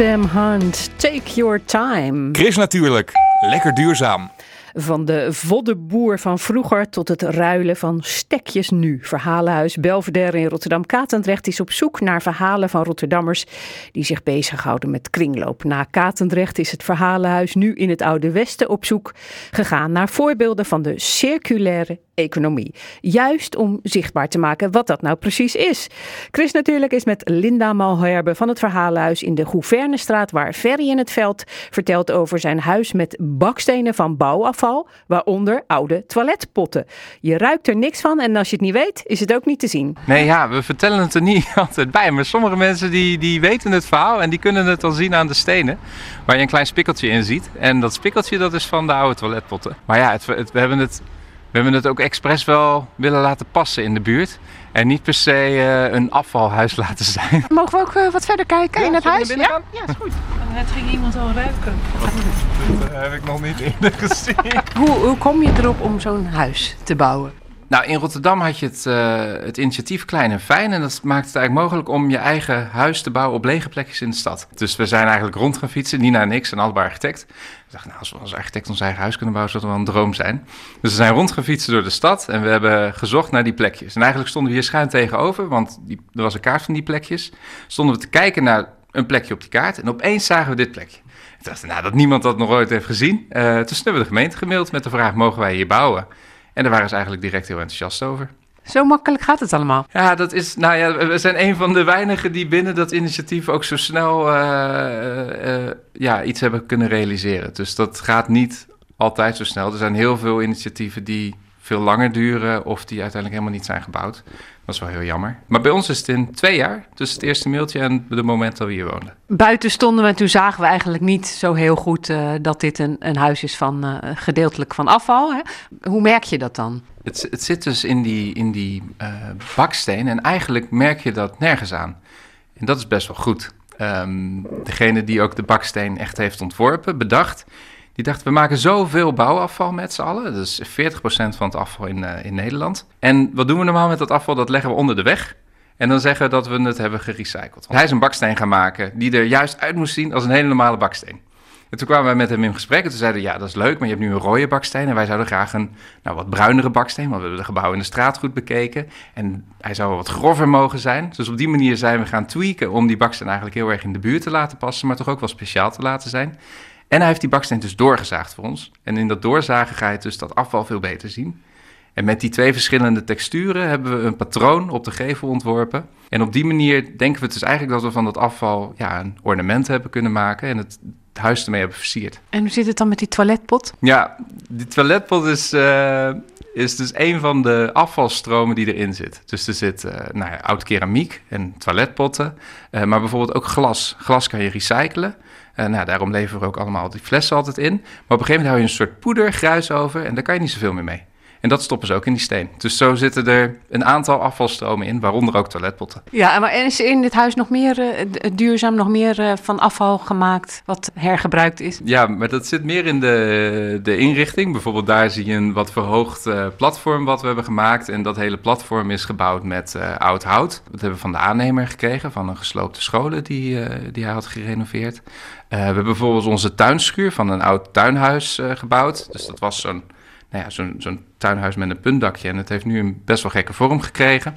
Sam Hunt, Take Your Time. Chris natuurlijk. Lekker duurzaam. Van de voddenboer van vroeger tot het ruilen van stekjes nu. Verhalenhuis Belvedere in Rotterdam-Katendrecht is op zoek naar verhalen van Rotterdammers die zich bezighouden met kringloop. Na Katendrecht is het Verhalenhuis nu in het Oude Westen op zoek gegaan naar voorbeelden van de circulaire economie. Juist om zichtbaar te maken wat dat nou precies is. Chris natuurlijk is met Linda Malherbe van het Verhalenhuis in de Gouvernestraat, waar Ferry in het veld vertelt over zijn huis met bakstenen van bouwafval, waaronder oude toiletpotten. Je ruikt er niks van en als je het niet weet, is het ook niet te zien. Nee, ja, we vertellen het er niet <laughs> altijd bij. Maar sommige mensen die, die weten het verhaal en die kunnen het dan zien aan de stenen. Waar je een klein spikkeltje in ziet. En dat spikkeltje dat is van de oude toiletpotten. Maar ja, het- we, hebben het, we hebben het ook expres wel willen laten passen in de buurt. En niet per se eh, een afvalhuis <laughs> laten zijn. Mogen we ook eh, wat verder kijken in het huis? Ja? gaan? ja, is goed. Net ging iemand al ruiken. Dat heb ik nog niet eerder <laughs> gezien. Hoe, hoe kom je erop om zo'n huis te bouwen? Nou, in Rotterdam had je het, eh, het initiatief Klein en Fijn. En dat maakt het eigenlijk mogelijk om je eigen huis te bouwen op lege plekjes in de stad. Dus we zijn eigenlijk rond gaan fietsen. Nina en ik zijn allebei architect. We dachten, nou, als we als architect ons eigen huis kunnen bouwen, zou dat wel een droom zijn. Dus we zijn rond gaan fietsen door de stad en we hebben gezocht naar die plekjes. En eigenlijk stonden we hier schuin tegenover, want die, er was een kaart van die plekjes. Stonden we te kijken naar een plekje op die kaart en opeens zagen we dit plekje. Dachten we, nou, dat niemand dat nog ooit heeft gezien. Eh, toen hebben we de gemeente gemaild met de vraag, mogen wij hier bouwen? En daar waren ze eigenlijk direct heel enthousiast over. Zo makkelijk gaat het allemaal. Ja, dat is, nou ja, we zijn een van de weinigen die binnen dat initiatief ook zo snel eh, eh, ja, iets hebben kunnen realiseren. Dus dat gaat niet altijd zo snel. Er zijn heel veel initiatieven die veel langer duren of die uiteindelijk helemaal niet zijn gebouwd. Dat is wel heel jammer. Maar bij ons is het in twee jaar, tussen het eerste mailtje en de moment dat we hier woonden. Buiten stonden we en toen zagen we eigenlijk niet zo heel goed eh, dat dit een, een huis is van eh, gedeeltelijk van afval. Hè? Hoe merk je dat dan? Het, het zit dus in die, in die eh, baksteen en eigenlijk merk je dat nergens aan. En dat is best wel goed. Ehm, degene die ook de baksteen echt heeft ontworpen, bedacht, die dacht we maken zoveel bouwafval met z'n allen. Dat is 40% van het afval in, eh, in Nederland. En wat doen we normaal met dat afval? Dat leggen we onder de weg. En dan zeggen we dat we het hebben gerecycled. Hij is een baksteen gaan maken die er juist uit moest zien als een hele normale baksteen. En toen kwamen wij met hem in gesprek en toen zeiden we, ja, dat is leuk, maar je hebt nu een rode baksteen en wij zouden graag een nou, wat bruinere baksteen, want we hebben de gebouwen in de straat goed bekeken. En hij zou wat grover mogen zijn. Dus op die manier zijn we gaan tweaken om die baksteen eigenlijk heel erg in de buurt te laten passen, maar toch ook wel speciaal te laten zijn. En hij heeft die baksteen dus doorgezaagd voor ons. En in dat doorzagen ga je dus dat afval veel beter zien. En met die twee verschillende texturen hebben we een patroon op de gevel ontworpen. En op die manier denken we dus eigenlijk dat we van dat afval ja, een ornament hebben kunnen maken en het huis ermee hebben versierd. En hoe zit het dan met die toiletpot? Ja, die toiletpot is, eh, is dus een van de afvalstromen die erin zit. Dus er zit eh, nou ja, oud keramiek en toiletpotten, eh, maar bijvoorbeeld ook glas. Glas kan je recyclen. Eh, nou, daarom leveren we ook allemaal die flessen altijd in. Maar op een gegeven moment hou je een soort poeder, gruis over en daar kan je niet zoveel meer mee. En dat stoppen ze ook in die steen. Dus zo zitten er een aantal afvalstromen in, waaronder ook toiletpotten. Ja, maar is in dit huis nog meer eh, duurzaam, nog meer eh, van afval gemaakt wat hergebruikt is? Ja, maar dat zit meer in de, de inrichting. Bijvoorbeeld daar zie je een wat verhoogd eh, platform wat we hebben gemaakt. En dat hele platform is gebouwd met oud hout. Dat hebben we van de aannemer gekregen, van een gesloopte scholen die, die hij had gerenoveerd. We hebben bijvoorbeeld onze tuinschuur van een oud tuinhuis gebouwd. Dus dat was zo'n nou ja, zo'n tuinhuis met een puntdakje. En het heeft nu een best wel gekke vorm gekregen.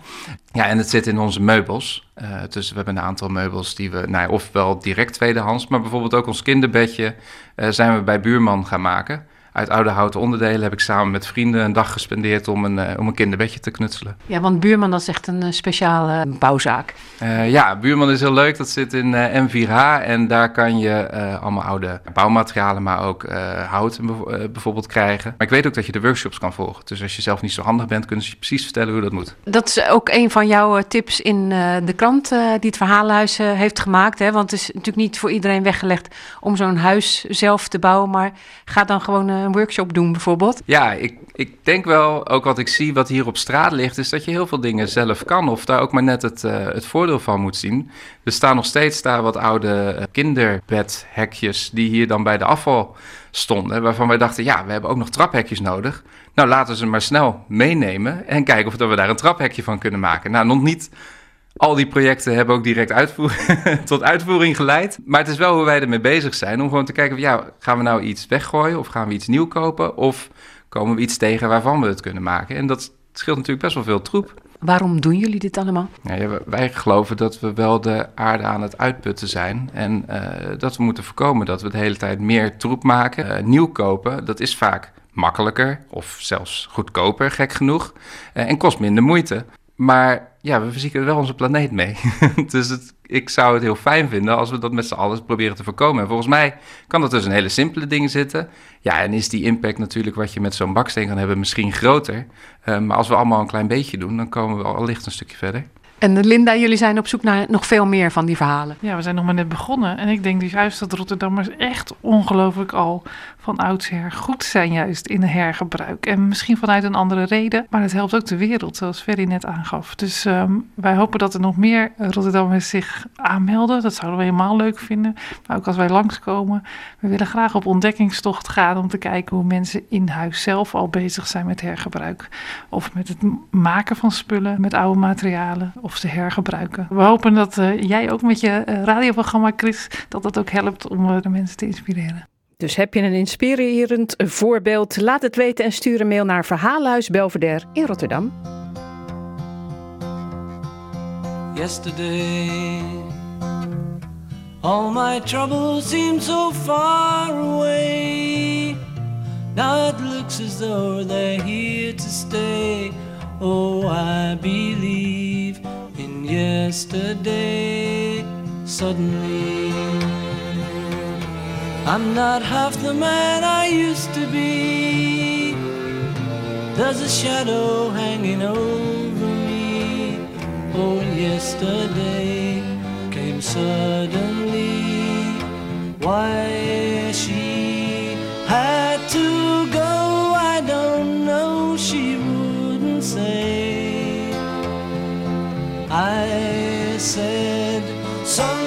Ja, en het zit in onze meubels. Eh, dus we hebben een aantal meubels die we, nou ofwel direct tweedehands, maar bijvoorbeeld ook ons kinderbedje eh, zijn we bij Buurman gaan maken. Uit oude houten onderdelen heb ik samen met vrienden een dag gespendeerd om een, eh, om een kinderbedje te knutselen. Ja, want Buurman dat is echt een eh, speciale bouwzaak. Uh, ja, Buurman is heel leuk. Dat zit in uh, M4H en daar kan je allemaal oude bouwmaterialen, maar ook hout bijvoorbeeld krijgen. Maar ik weet ook dat je de workshops kan volgen. Dus als je zelf niet zo handig bent, kunnen ze je precies vertellen hoe dat moet. Dat is ook een van jouw tips in de krant die het Verhalenhuis heeft gemaakt. Hè? Want het is natuurlijk niet voor iedereen weggelegd om zo'n huis zelf te bouwen. Maar ga dan gewoon een workshop doen bijvoorbeeld. Ja, ik, ik denk wel, ook wat ik zie wat hier op straat ligt, is dat je heel veel dingen zelf kan. Of daar ook maar net het, het voordeel van moet zien. Er staan nog steeds daar wat oude kinderbedhekjes die hier dan bij de afval stonden. Waarvan wij dachten, ja, we hebben ook nog traphekjes nodig. Nou, laten ze maar snel meenemen en kijken of we daar een traphekje van kunnen maken. Nou, nog niet al die projecten hebben ook direct uitvoer, <laughs> tot uitvoering geleid. Maar het is wel hoe wij ermee bezig zijn. Om gewoon te kijken, ja, gaan we nou iets weggooien of gaan we iets nieuw kopen? Of komen we iets tegen waarvan we het kunnen maken? En dat scheelt natuurlijk best wel veel troep. Waarom doen jullie dit allemaal? Ja, wij geloven dat we wel de aarde aan het uitputten zijn. En uh, dat we moeten voorkomen dat we de hele tijd meer troep maken. Uh, nieuw kopen, dat is vaak makkelijker of zelfs goedkoper, gek genoeg. Uh, en kost minder moeite. Maar ja, we verzieken wel onze planeet mee. <laughs> dus het, ik zou het heel fijn vinden als we dat met z'n allen proberen te voorkomen. En volgens mij kan dat dus een hele simpele ding zitten. Ja, en is die impact natuurlijk wat je met zo'n baksteen kan hebben misschien groter. Uh, maar als we allemaal een klein beetje doen, dan komen we allicht een stukje verder. En Linda, jullie zijn op zoek naar nog veel meer van die verhalen. Ja, we zijn nog maar net begonnen. En ik denk dus juist dat Rotterdammers echt ongelooflijk al van oudsher goed zijn juist in hergebruik. En misschien vanuit een andere reden, maar het helpt ook de wereld, zoals Ferry net aangaf. Dus um, wij hopen dat er nog meer Rotterdammers zich aanmelden. Dat zouden we helemaal leuk vinden. Maar ook als wij langskomen, we willen graag op ontdekkingstocht gaan om te kijken hoe mensen in huis zelf al bezig zijn met hergebruik. Of met het maken van spullen, met oude materialen of ze hergebruiken. We hopen dat uh, jij ook met je uh, radioprogramma, Chris, dat dat ook helpt om uh, de mensen te inspireren. Dus heb je een inspirerend voorbeeld? Laat het weten en stuur een mail naar Verhaalhuis Belvedere in Rotterdam. Yesterday, all my troubles seem so far away. Now it looks as though they're here to stay. Oh, I believe in yesterday. Suddenly, I'm not half the man I used to be. There's a shadow hanging over me. Oh, and yesterday came suddenly. Why she had to go, I don't know. She wouldn't say. I said something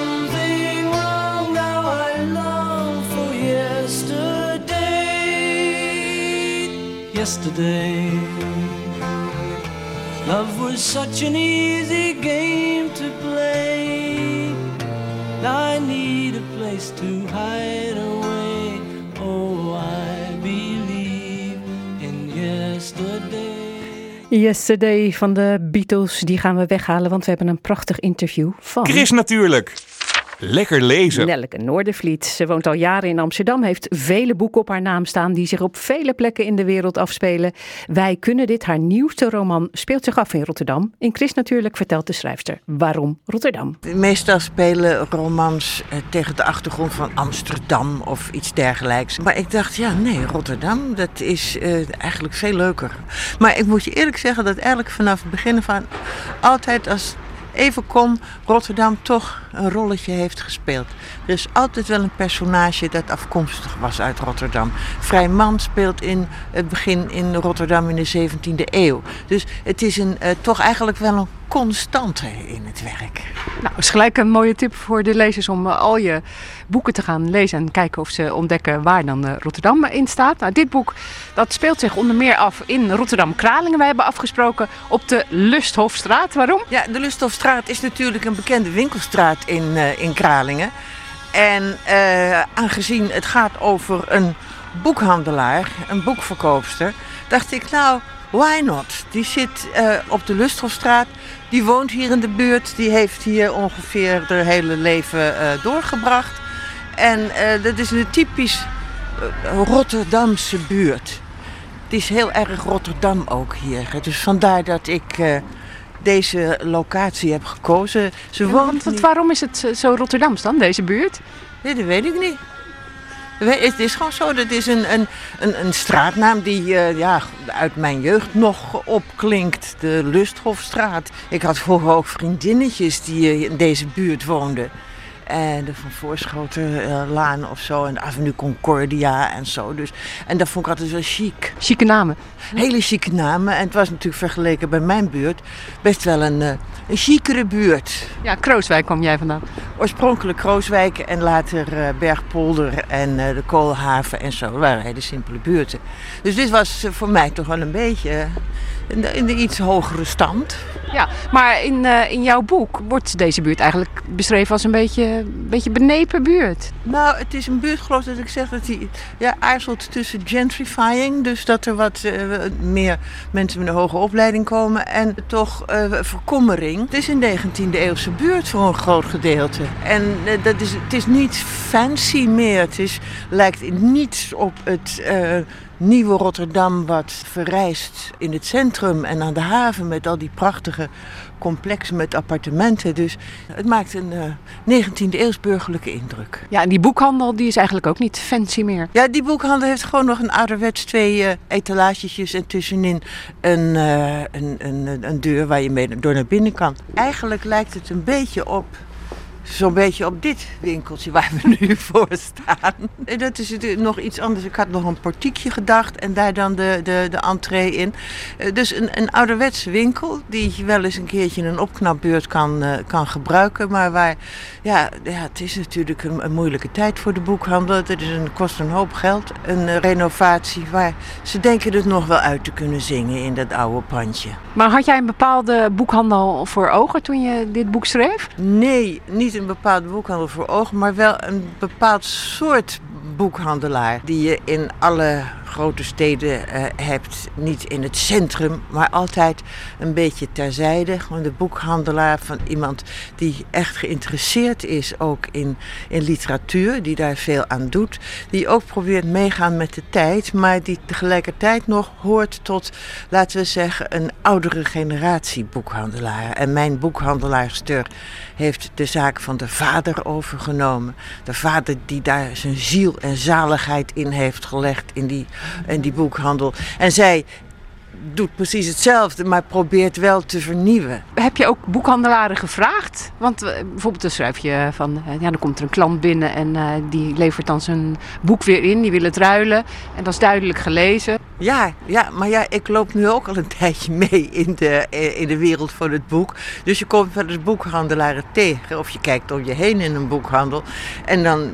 yesterday. Love was such an easy game to play. Now I need a place to hide away. Oh, I believe in yesterday. Yesterday van de Beatles, die gaan we weghalen, want we hebben een prachtig interview van... Chris natuurlijk. Lekker lezen. Nelleke Noordervliet. Ze woont al jaren in Amsterdam, heeft vele boeken op haar naam staan die zich op vele plekken in de wereld afspelen. Wij kunnen dit, haar nieuwste roman, speelt zich af in Rotterdam. In Chris natuurlijk vertelt de schrijfster waarom Rotterdam. Meestal spelen romans eh, tegen de achtergrond van Amsterdam of iets dergelijks. Maar ik dacht, ja, nee, Rotterdam, dat is eh, eigenlijk veel leuker. Maar ik moet je eerlijk zeggen dat eigenlijk vanaf het begin van altijd als even kon Rotterdam toch een rolletje heeft gespeeld. Er is altijd wel een personage dat afkomstig was uit Rotterdam. Vrijman speelt in het begin in Rotterdam in de 17e eeuw. Dus het is een, uh, toch eigenlijk wel een constante in het werk. Nou, is gelijk een mooie tip voor de lezers om uh, al je boeken te gaan lezen en kijken of ze ontdekken waar dan uh, Rotterdam in staat. Nou, dit boek dat speelt zich onder meer af in Rotterdam-Kralingen. Wij hebben afgesproken op de Lusthofstraat. Waarom? Ja, de Lusthofstraat is natuurlijk een bekende winkelstraat in, uh, in Kralingen. En uh, aangezien het gaat over een boekhandelaar, een boekverkoopster, dacht ik nou, why not? Die zit uh, op de Lusthofstraat, die woont hier in de buurt, die heeft hier ongeveer haar hele leven doorgebracht. En dat is een typisch eh, Rotterdamse buurt. Het is heel erg Rotterdam ook hier. Dus vandaar dat ik eh, deze locatie heb gekozen. Ze Ja, woont want, waarom is het zo Rotterdams dan, deze buurt? Nee, dat weet ik niet. Het is gewoon zo, dat is een, een, een, een straatnaam die eh, ja, uit mijn jeugd nog opklinkt. De Lusthofstraat. Ik had vroeger ook vriendinnetjes die eh, in deze buurt woonden. En de Van Voorschotenlaan of zo. En de Avenue Concordia en zo. Dus, en dat vond ik altijd wel chic. Chique namen. Hele chique namen. En het was natuurlijk vergeleken bij mijn buurt best wel een, eh, een chicere buurt. Ja, Krooswijk kwam jij vandaan. Oorspronkelijk Krooswijk en later eh, Bergpolder en eh, de Koolhaven en zo. Dat waren hele simpele buurten. Dus dit was eh, voor mij toch wel een beetje eh, in de, in de iets hogere stand. Ja, maar in, eh, in jouw boek wordt deze buurt eigenlijk beschreven als een beetje, een beetje benepen buurt. Nou, het is een buurt, geloof ik, dat ik zeg dat die ja, aarzelt tussen gentrifying, dus dat er wat eh, meer mensen met een hoge opleiding komen, en toch eh, verkommering. Het is een 19e eeuwse buurt voor een groot gedeelte. En dat is, het is niet fancy meer. Het is, lijkt in niets op het nieuwe Rotterdam wat verrijst in het centrum en aan de haven met al die prachtige complexen met appartementen. Dus het maakt een eh 19e eeuws burgerlijke indruk. Ja, en die boekhandel die is eigenlijk ook niet fancy meer. Ja, die boekhandel heeft gewoon nog een ouderwets twee eh etalagetjes en tussenin een, eh, een, een, een deur waar je mee door naar binnen kan. Eigenlijk lijkt het een beetje op. Zo'n beetje op dit winkeltje waar we nu <laughs> voor staan. En Dat is het, nog iets anders. Ik had nog een portiekje gedacht en daar dan de, de, de entree in. Eh, Dus een, een ouderwetse winkel die je wel eens een keertje in een opknapbeurt kan, eh, kan gebruiken. Maar waar, ja, ja, het is natuurlijk een, een moeilijke tijd voor de boekhandel. Het is een, kost een hoop geld. Een eh, renovatie waar ze denken het nog wel uit te kunnen zingen in dat oude pandje. Maar had jij een bepaalde boekhandel voor ogen toen je dit boek schreef? Nee, niet een bepaalde boekhandel voor ogen, maar wel een bepaald soort boekhandelaar die je in alle grote steden eh, hebt. Niet in het centrum, maar altijd een beetje terzijde. Gewoon de boekhandelaar van iemand die echt geïnteresseerd is ook in, in literatuur, die daar veel aan doet. Die ook probeert meegaan met de tijd, maar die tegelijkertijd nog hoort tot, laten we zeggen, een oudere generatie boekhandelaar. En mijn boekhandelaarster heeft de zaak van de vader overgenomen. De vader die daar zijn ziel en zaligheid in heeft gelegd in die, in die boekhandel. En zij doet precies hetzelfde, maar probeert wel te vernieuwen. Heb je ook boekhandelaren gevraagd? Want eh, bijvoorbeeld dan schrijf je van, eh, ja, dan komt er een klant binnen en eh, die levert dan zijn boek weer in, die wil het ruilen. En dat is duidelijk gelezen. Ja, ja, maar ja, ik loop nu ook al een <laughs> tijdje mee in de, in de wereld van het boek. Dus je komt wel eens boekhandelaren tegen. Of je kijkt om je heen in een boekhandel. En dan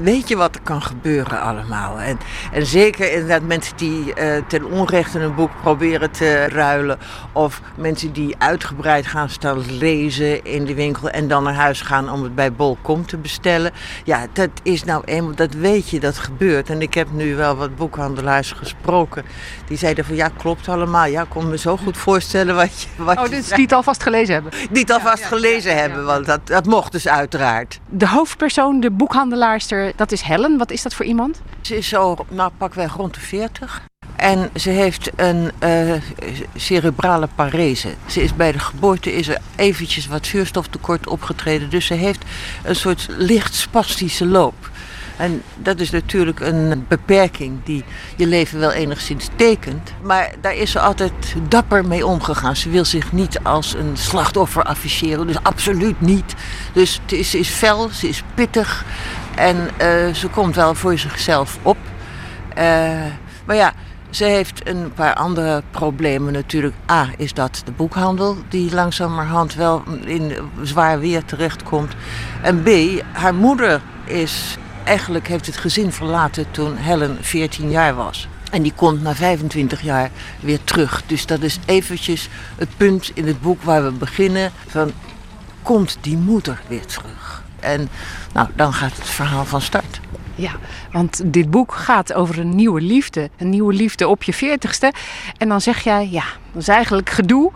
weet je wat er kan gebeuren allemaal. En, en zeker inderdaad mensen die ten onrechte een boek proberen te ruilen. Of mensen die uitgebreid gaan staan lezen in de winkel. En dan naar huis gaan om het bij Bol.com te bestellen. Ja, dat is nou eenmaal, dat weet je, dat gebeurt. En ik heb nu wel wat boekhandelaars gesproken. Die zeiden van ja, klopt allemaal. Ja, ik kon me zo goed voorstellen wat je. Wat Oh, je dus zei. die het alvast gelezen hebben. Die het alvast gelezen hebben, want dat, dat mocht dus uiteraard. De hoofdpersoon, de boekhandelaarster, dat is Helen. Wat is dat voor iemand? Ze is zo, nou pakweg rond de 40. En ze heeft een eh, cerebrale parese. Ze is bij de geboorte is er eventjes wat zuurstoftekort opgetreden. Dus ze heeft een soort licht spastische loop. En dat is natuurlijk een beperking die je leven wel enigszins tekent. Maar daar is ze altijd dapper mee omgegaan. Ze wil zich niet als een slachtoffer afficheren. Dus absoluut niet. Dus het is- ze is fel, ze is pittig. En eh, ze komt wel voor zichzelf op. Eh, maar ja, ze heeft een paar andere problemen natuurlijk. A, is dat de boekhandel die langzamerhand wel in zwaar weer terechtkomt. En B, haar moeder is eigenlijk heeft het gezin verlaten toen Helen 14 jaar was. En die komt na 25 jaar weer terug. Dus dat is eventjes het punt in het boek waar we beginnen. Van, komt die moeder weer terug? En nou, dan gaat het verhaal van start. Ja, want dit boek gaat over een nieuwe liefde. Een nieuwe liefde op je veertigste. En dan zeg jij, ja, dat is eigenlijk gedoe.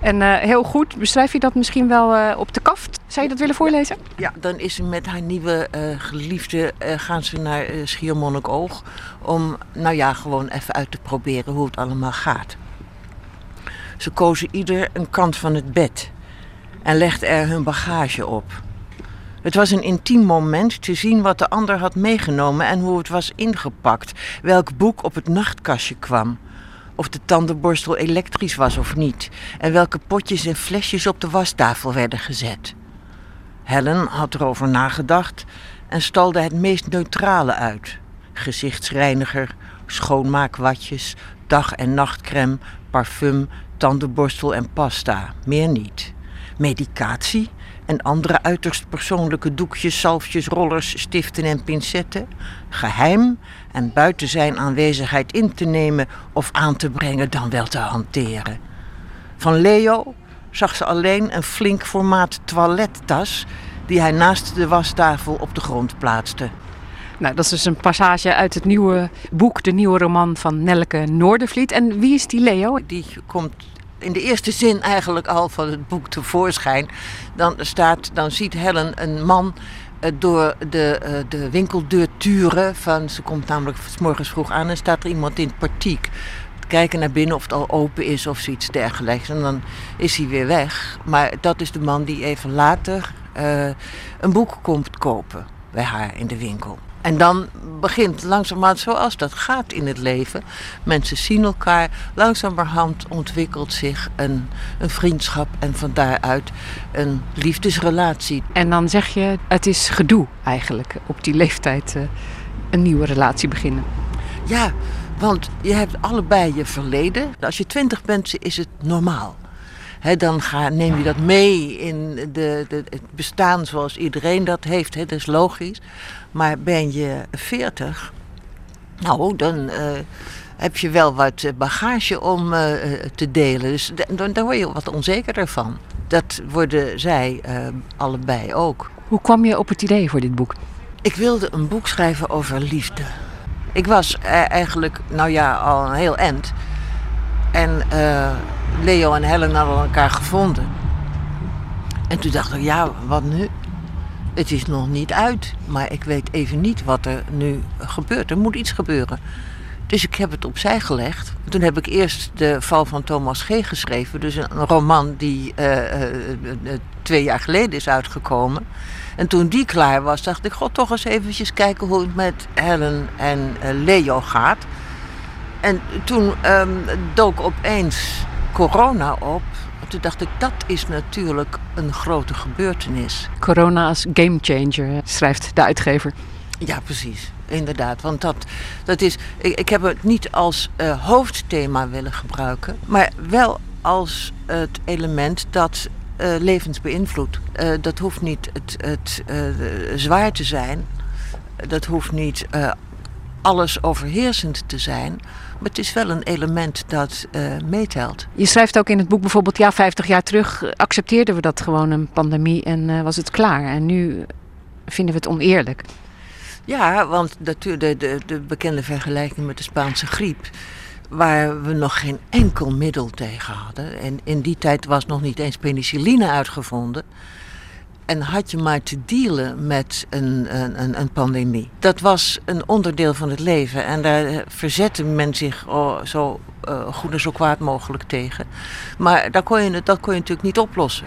En eh, heel goed, beschrijf je dat misschien wel eh, op de kaft? Zou je dat willen voorlezen? Ja, dan is ze met haar nieuwe eh, geliefde, gaan ze naar Schiermonnikoog. Om, nou ja, gewoon even uit te proberen hoe het allemaal gaat. Ze kozen ieder een kant van het bed en legden er hun bagage op. Het was een intiem moment te zien wat de ander had meegenomen en hoe het was ingepakt. Welk boek op het nachtkastje kwam. Of de tandenborstel elektrisch was of niet. En welke potjes en flesjes op de wastafel werden gezet. Helen had erover nagedacht en stalde het meest neutrale uit. Gezichtsreiniger, schoonmaakwatjes, dag- en nachtcreme, parfum, tandenborstel en pasta. Meer niet. Medicatie en andere uiterst persoonlijke doekjes, zalfjes, rollers, stiften en pincetten. Geheim en buiten zijn aanwezigheid in te nemen of aan te brengen dan wel te hanteren. Van Leo zag ze alleen een flink formaat toilettas die hij naast de wastafel op de grond plaatste. Nou, dat is dus een passage uit het nieuwe boek, de nieuwe roman van Nelke Noordervliet. En wie is die Leo? Die komt in de eerste zin eigenlijk al van het boek tevoorschijn. Dan, staat, dan ziet Helen een man uh, door de, uh, de winkeldeur turen. Van, ze komt namelijk s morgens vroeg aan en staat er iemand in het partiek. Kijken naar binnen of het al open is of zoiets dergelijks. En dan is hij weer weg. Maar dat is de man die even later uh, een boek komt kopen bij haar in de winkel. En dan begint langzamerhand, zoals dat gaat in het leven, mensen zien elkaar, langzamerhand ontwikkelt zich een, een vriendschap en van daaruit een liefdesrelatie. En dan zeg je, het is gedoe eigenlijk, op die leeftijd uh, een nieuwe relatie beginnen. Ja, want je hebt allebei je verleden. Als je twintig bent, is het normaal. He, dan ga, neem je dat mee in de, de, het bestaan zoals iedereen dat heeft. He, dat is logisch. Maar ben je 40, nou, dan uh, heb je wel wat bagage om uh, te delen. Dus dan, dan word je wat onzekerder van. Dat worden zij uh, allebei ook. Hoe kwam je op het idee voor dit boek? Ik wilde een boek schrijven over liefde. Ik was eigenlijk, nou ja, al een heel eind. En Leo en Helen hadden elkaar gevonden. En toen dacht ik, ja, wat nu? Het is nog niet uit, maar ik weet even niet wat er nu gebeurt. Er moet iets gebeuren. Dus ik heb het opzij gelegd. Toen heb ik eerst de val van Thomas G. geschreven. Dus een roman die uh, uh, uh, twee jaar geleden is uitgekomen. En toen die klaar was, dacht ik, god, toch eens eventjes kijken hoe het met Helen en Leo gaat. En toen um, dook opeens corona op. Toen dacht ik, dat is natuurlijk een grote gebeurtenis. Corona als gamechanger, schrijft de uitgever. Ja, precies. Inderdaad. Want dat, dat is. Ik, ik heb het niet als uh, hoofdthema willen gebruiken, maar wel als het element dat uh, levens beïnvloedt. Uh, dat hoeft niet het, het zwaar te zijn. Dat hoeft niet alles overheersend te zijn. Maar het is wel een element dat uh, meetelt. Je schrijft ook in het boek bijvoorbeeld, ja, 50 jaar terug accepteerden we dat gewoon een pandemie en uh, was het klaar. En nu vinden we het oneerlijk. Ja, want de, de, de bekende vergelijking met de Spaanse griep, waar we nog geen enkel middel tegen hadden. En in die tijd was nog niet eens penicilline uitgevonden. En had je maar te dealen met een, een, een pandemie. Dat was een onderdeel van het leven. En daar verzette men zich oh, zo uh, goed en zo kwaad mogelijk tegen. Maar daar kon je, dat kon je natuurlijk niet oplossen.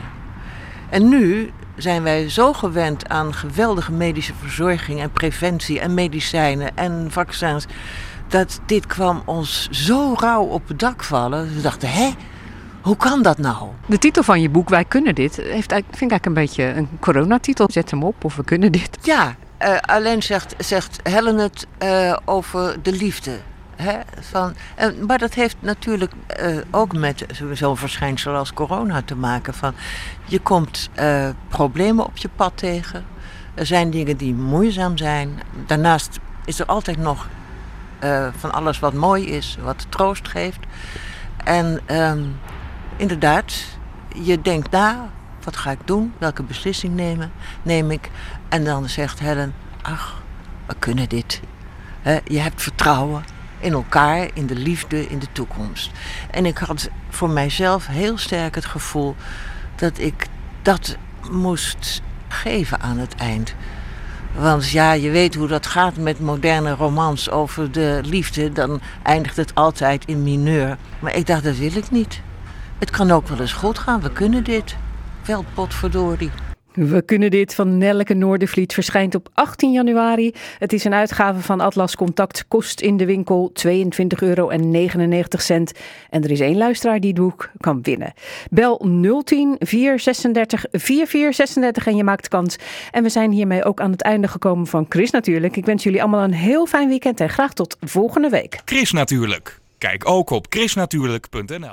En nu zijn wij zo gewend aan geweldige medische verzorging en preventie en medicijnen en vaccins. Dat dit kwam ons zo rauw op het dak vallen. We dachten, hè? Hoe kan dat nou? De titel van je boek, Wij kunnen dit, heeft, vind ik eigenlijk een beetje een coronatitel. Zet hem op of we kunnen dit. Ja, uh, alleen zegt, zegt Helen het uh, over de liefde. Hè? Van, uh, maar dat heeft natuurlijk ook met zo'n verschijnsel als corona te maken. Van, je komt problemen op je pad tegen. Er zijn dingen die moeizaam zijn. Daarnaast is er altijd nog van alles wat mooi is, wat troost geeft. En um, inderdaad, je denkt na, wat ga ik doen? Welke beslissing nemen, neem ik? En dan zegt Helen, ach, we kunnen dit. Je hebt vertrouwen in elkaar, in de liefde, in de toekomst. En ik had voor mijzelf heel sterk het gevoel dat ik dat moest geven aan het eind. Want ja, je weet hoe dat gaat met moderne romans over de liefde. Dan eindigt het altijd in mineur. Maar ik dacht, dat wil ik niet. Het kan ook wel eens goed gaan. We kunnen dit. Wel potverdorie. We kunnen dit van Nelleke Noordervliet verschijnt op 18 januari. Het is een uitgave van Atlas Contact, kost in de winkel 22,99 euro. En er is één luisteraar die het boek kan winnen. Bel 010 436 4436 en je maakt kans. En we zijn hiermee ook aan het einde gekomen van Chris natuurlijk. Ik wens jullie allemaal een heel fijn weekend en graag tot volgende week. Chris natuurlijk. Kijk ook op chrisnatuurlijk.nl